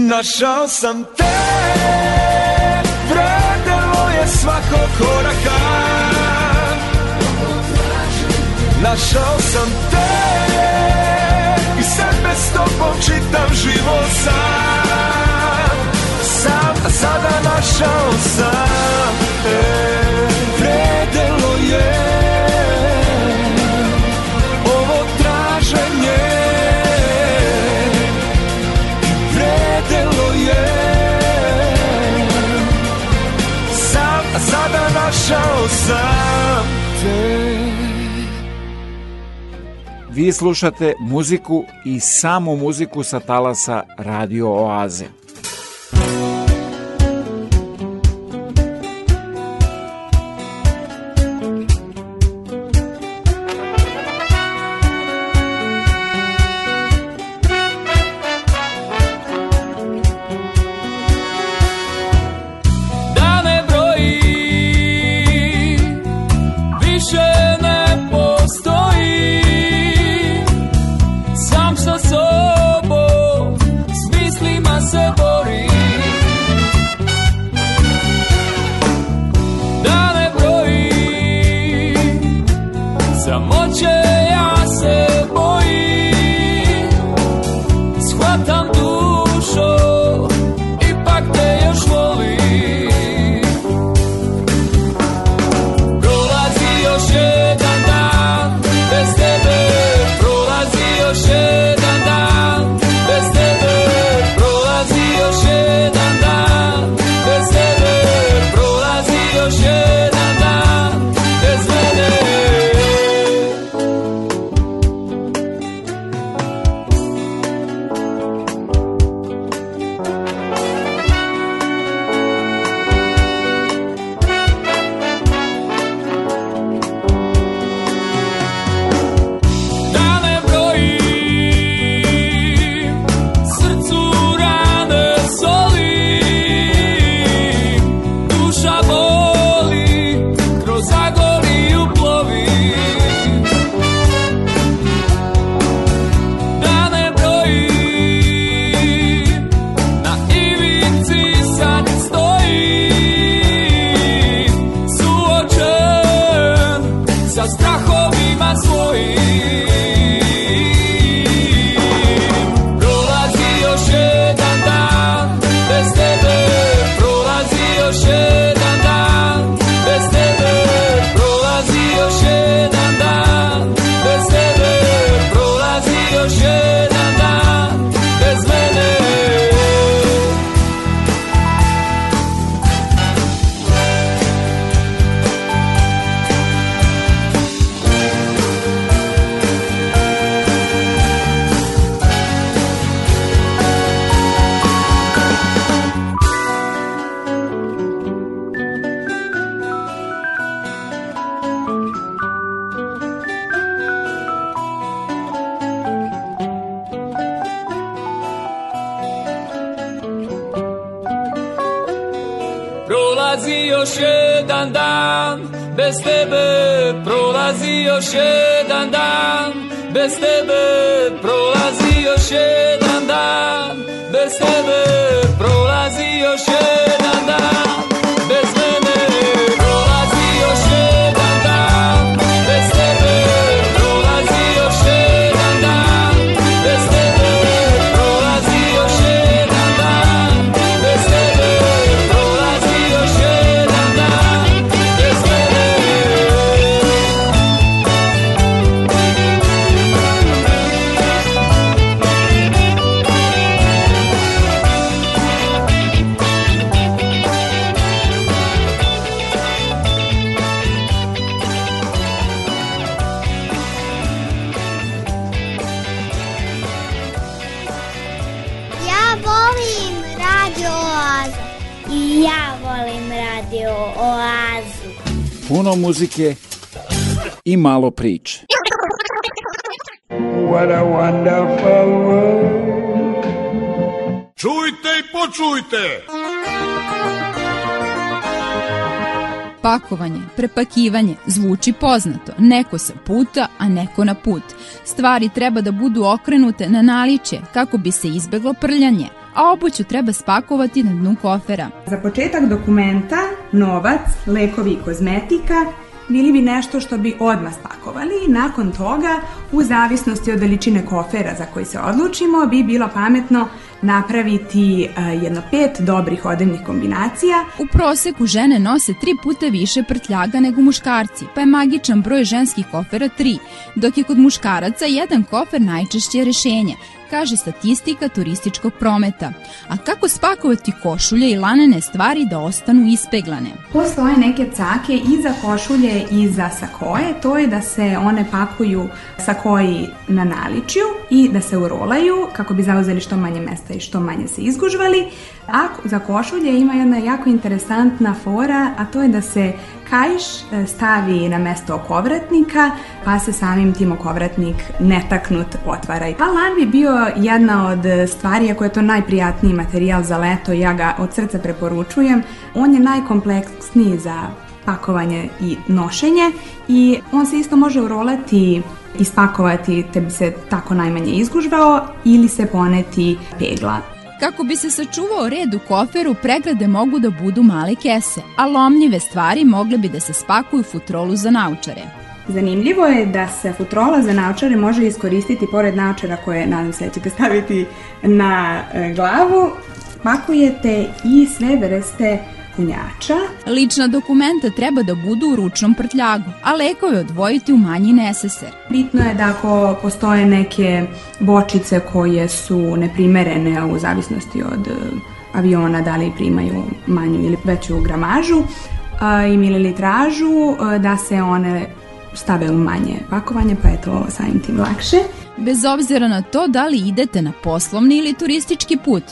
Našao sam te, vredelo je svakog koraka Našao sam te i sebe s tobom čitam život sam Sam, a sada našao sam te Vi slušate muziku i samo muziku sa talasa Radio Oaze. muzike i malo priče. What a wonderful world. Čujte i počujte! Pakovanje, prepakivanje zvuči poznato, neko sa puta, a neko na put. Stvari treba da budu okrenute na naliče kako bi se izbeglo prljanje, a obuću treba spakovati na dnu kofera. Za početak dokumenta, novac, lekovi i kozmetika, bili bi nešto što bi odmah spakovali i nakon toga, u zavisnosti od veličine kofera za koji se odlučimo, bi bilo pametno napraviti e, jedno pet dobrih odevnih kombinacija. U proseku žene nose tri puta više prtljaga nego muškarci, pa je magičan broj ženskih kofera tri, dok je kod muškaraca jedan kofer najčešće rešenje, kaže statistika turističkog prometa. A kako spakovati košulje i lanene stvari da ostanu ispeglane? Postoje neke cake i za košulje i za sakoje. To je da se one pakuju sakoji na naličju i da se urolaju kako bi zauzeli što manje mesta i što manje se izgužvali. A za košulje ima jedna jako interesantna fora, a to je da se kajš e, stavi na mesto okovratnika, pa se samim tim okovratnik netaknut otvara. Pa lan bi bio jedna od stvari, ako je to najprijatniji materijal za leto, ja ga od srca preporučujem. On je najkompleksniji za pakovanje i nošenje i on se isto može urolati ispakovati te bi se tako najmanje izgužvao ili se poneti pegla Kako bi se sačuvao red u koferu, pregrade mogu da budu male kese, a lomljive stvari mogle bi da se spakuju u futrolu za naučare. Zanimljivo je da se futrola za naočare može iskoristiti pored naučara koje, nadam se, ćete staviti na e, glavu. Pakujete i sve vrste punjača. Lična dokumenta treba da budu u ručnom prtljagu, a lekove odvojiti u manji neseser. Bitno je da ako postoje neke bočice koje su neprimerene u zavisnosti od e, aviona, da li primaju manju ili veću gramažu a, i mililitražu, e, da se one stave u manje pakovanje, pa je to samim tim lakše. Bez obzira na to da li idete na poslovni ili turistički put,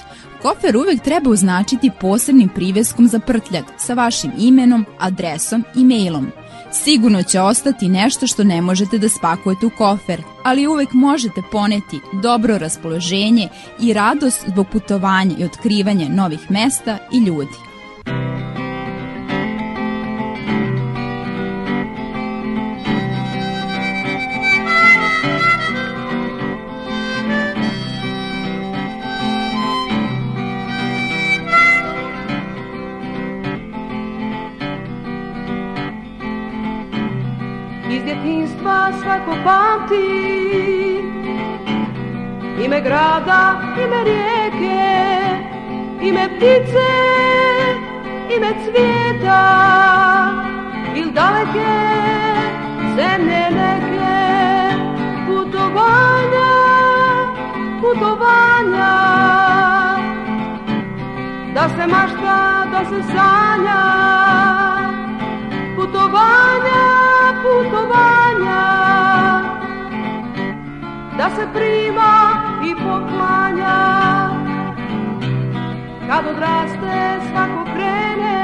Kofer uvek treba označiti posebnim priveskom za prtljag sa vašim imenom, adresom i mailom. Sigurno će ostati nešto što ne možete da spakujete u kofer, ali uvek možete poneti dobro raspoloženje i radost zbog putovanja i otkrivanja novih mesta i ljudi. djetinstva svako pamti Ime grada, ime rijeke, ime ptice, ime cvijeta Il daleke zemlje neke putovanja, putovanja Da se mašta, da se sanja putovanja, putovanja, da se prima i poklanja. Kad odraste svako krene,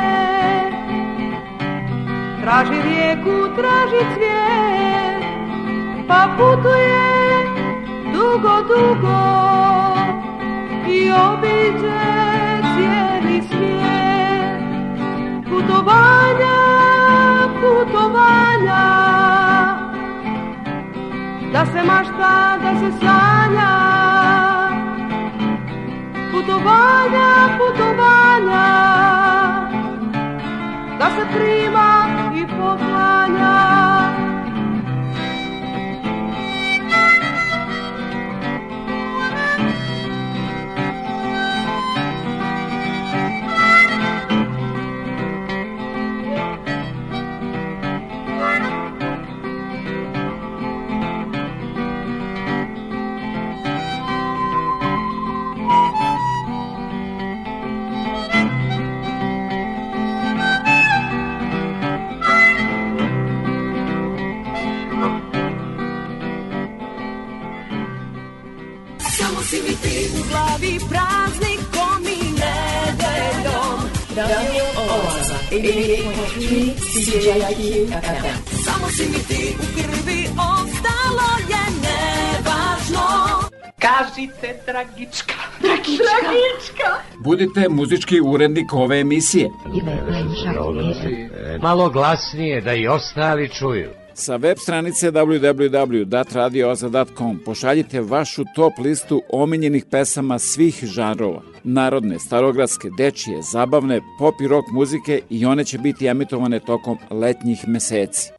traži rijeku, traži cvijet, pa putuje dugo, dugo i obiđe cijeli svijet. Putovanja, putovanja Da se mašta, da se sanja Putovanja, putovanja Da se prima i poklanja 88.3 CJIQ FM. Samo si mi ti u krvi ostalo je nevažno. Kažite tragička. Tragička. Tragička. Budite muzički urednik ove emisije. Malo glasnije da i ostali čuju sa web stranice www.datradioza.com pošaljite vašu top listu omiljenih pesama svih žanrova. Narodne, starogradske, dečije, zabavne, pop i rock muzike i one će biti emitovane tokom letnjih meseci.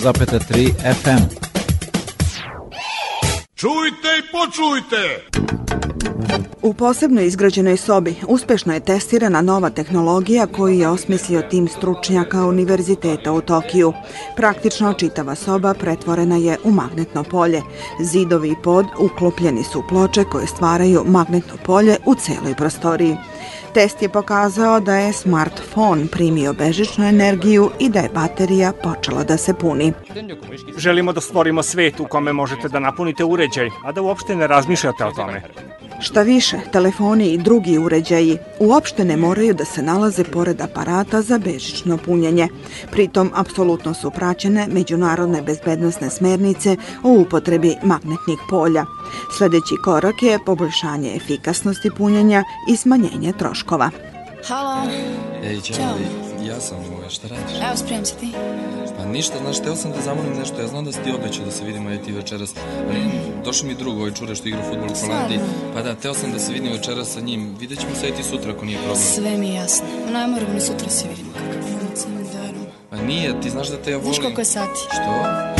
101,3 FM. Čujte i počujte! U posebno izgrađenoj sobi uspešno je testirana nova tehnologija koju je osmislio tim stručnjaka Univerziteta u Tokiju. Praktično čitava soba pretvorena je u magnetno polje. Zidovi i pod uklopljeni su ploče koje stvaraju magnetno polje u celoj prostoriji. Test je pokazao da je smartfon primio bežičnu energiju i da je baterija počela da se puni. Želimo da stvorimo svet u kome možete da napunite uređaj, a da uopšte ne razmišljate o tome. Šta više, telefoni i drugi uređaji uopšte ne moraju da se nalaze pored aparata za bežično punjenje. Pritom, apsolutno su praćene međunarodne bezbednostne smernice o upotrebi magnetnih polja. Sledeći korak je poboljšanje efikasnosti punjenja i smanjenje troškova. Halo. Ej, čao. Ja sam ovo, ovaj, šta radiš? Evo, spremam se ti. Pa ništa, znaš, teo sam da zamolim nešto, ja znam da si ti obećao da se vidimo ja ti večeras, ali došao mi drugo, ovaj čure što igra futbol u Holandiji, pa da, teo sam da se vidim večeras sa njim, vidjet ćemo se i ti sutra ako nije problem. Sve mi je jasno, ne moram ni sutra se vidimo, kakav je noć, Pa nije, ti znaš da te ja volim. Znaš koliko je sati? Što?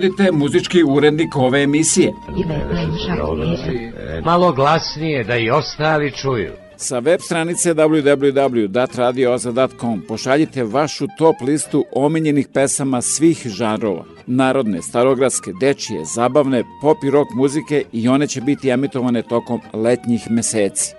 budite muzički urednik ove emisije. E, malo glasnije da i ostali čuju. Sa web stranice www.datradioza.com pošaljite vašu top listu omiljenih pesama svih žanrova. Narodne, starogradske, dečije, zabavne, pop i rock muzike i one će biti emitovane tokom letnjih meseci.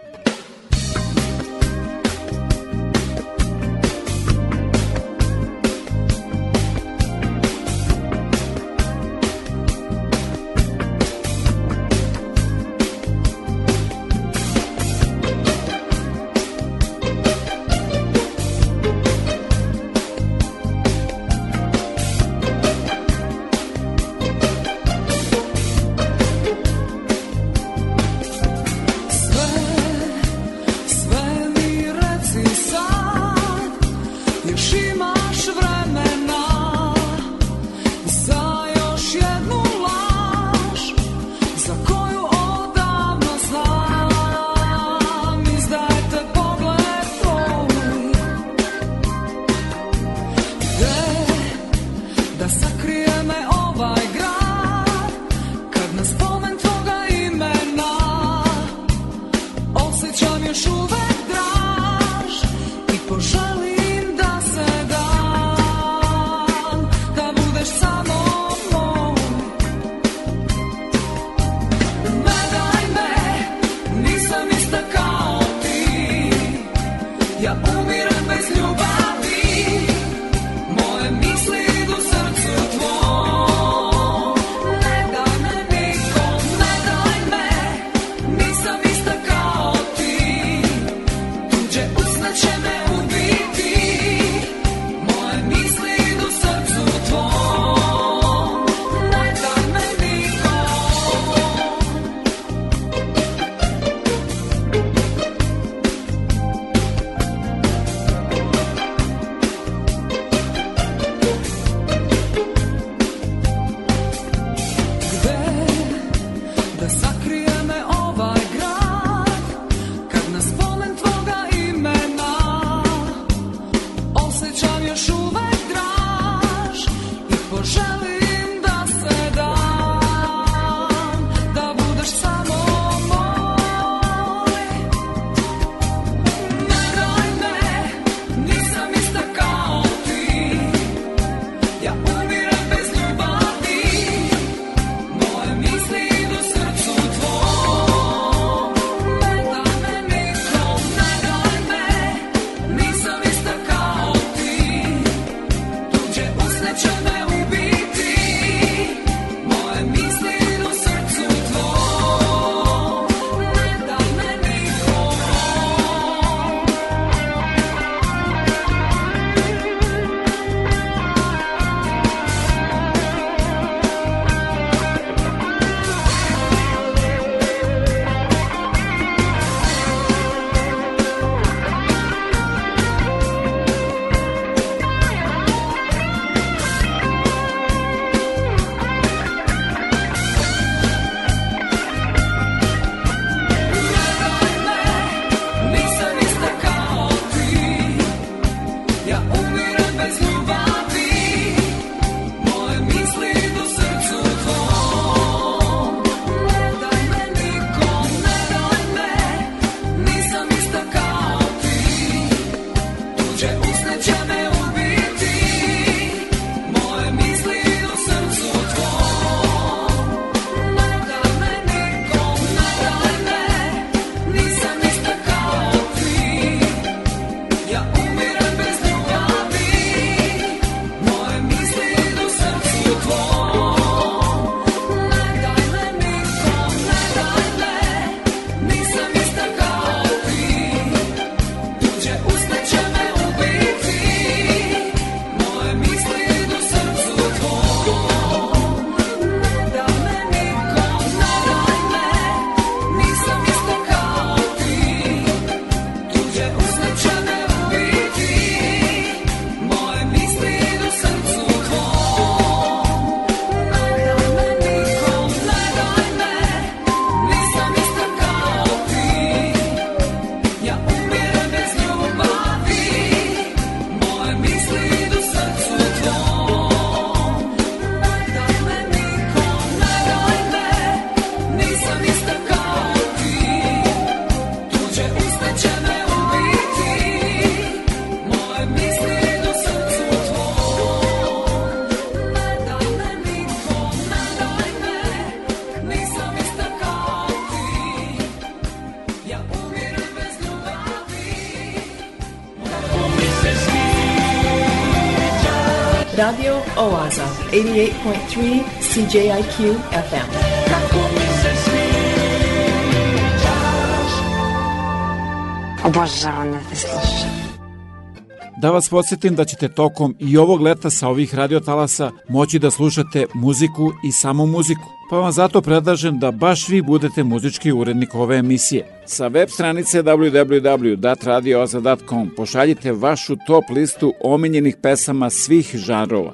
Owaza, 88.3 CJIQ FM. Obožavam da te slušam. Da vas podsjetim da ćete tokom i ovog leta sa ovih radiotalasa moći da slušate muziku i samo muziku. Pa vam zato predlažem da baš vi budete muzički urednik ove emisije. Sa web stranice www.datradioza.com pošaljite vašu top listu omiljenih pesama svih žanrova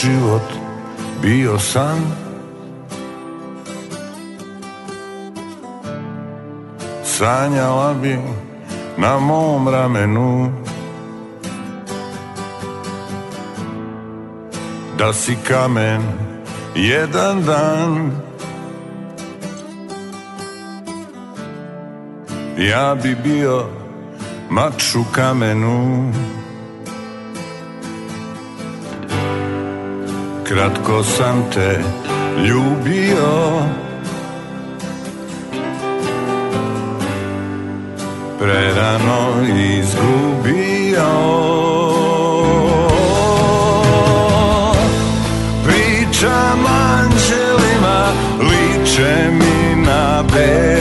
život bio san Sanjala bi na mom ramenu Da si kamen jedan dan Ja bi bio mač u kamenu kratko sam te ljubio Prerano izgubio Pričam anđelima, liče mi na bed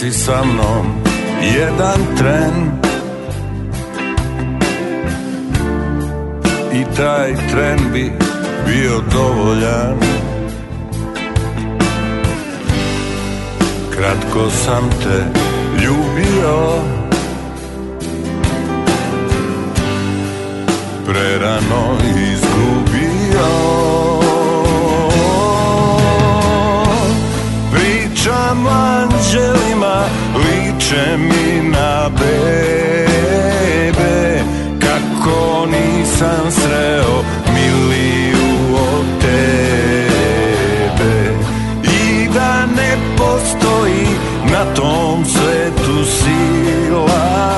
si sa mnom jedan tren I taj tren bi bio dovoljan Kratko sam te ljubio Prerano izgubio svojim anđelima liče mi na bebe kako nisam sreo miliju od tebe i da ne postoji na tom svetu sila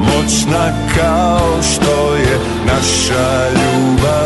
moćna kao što je naša ljubav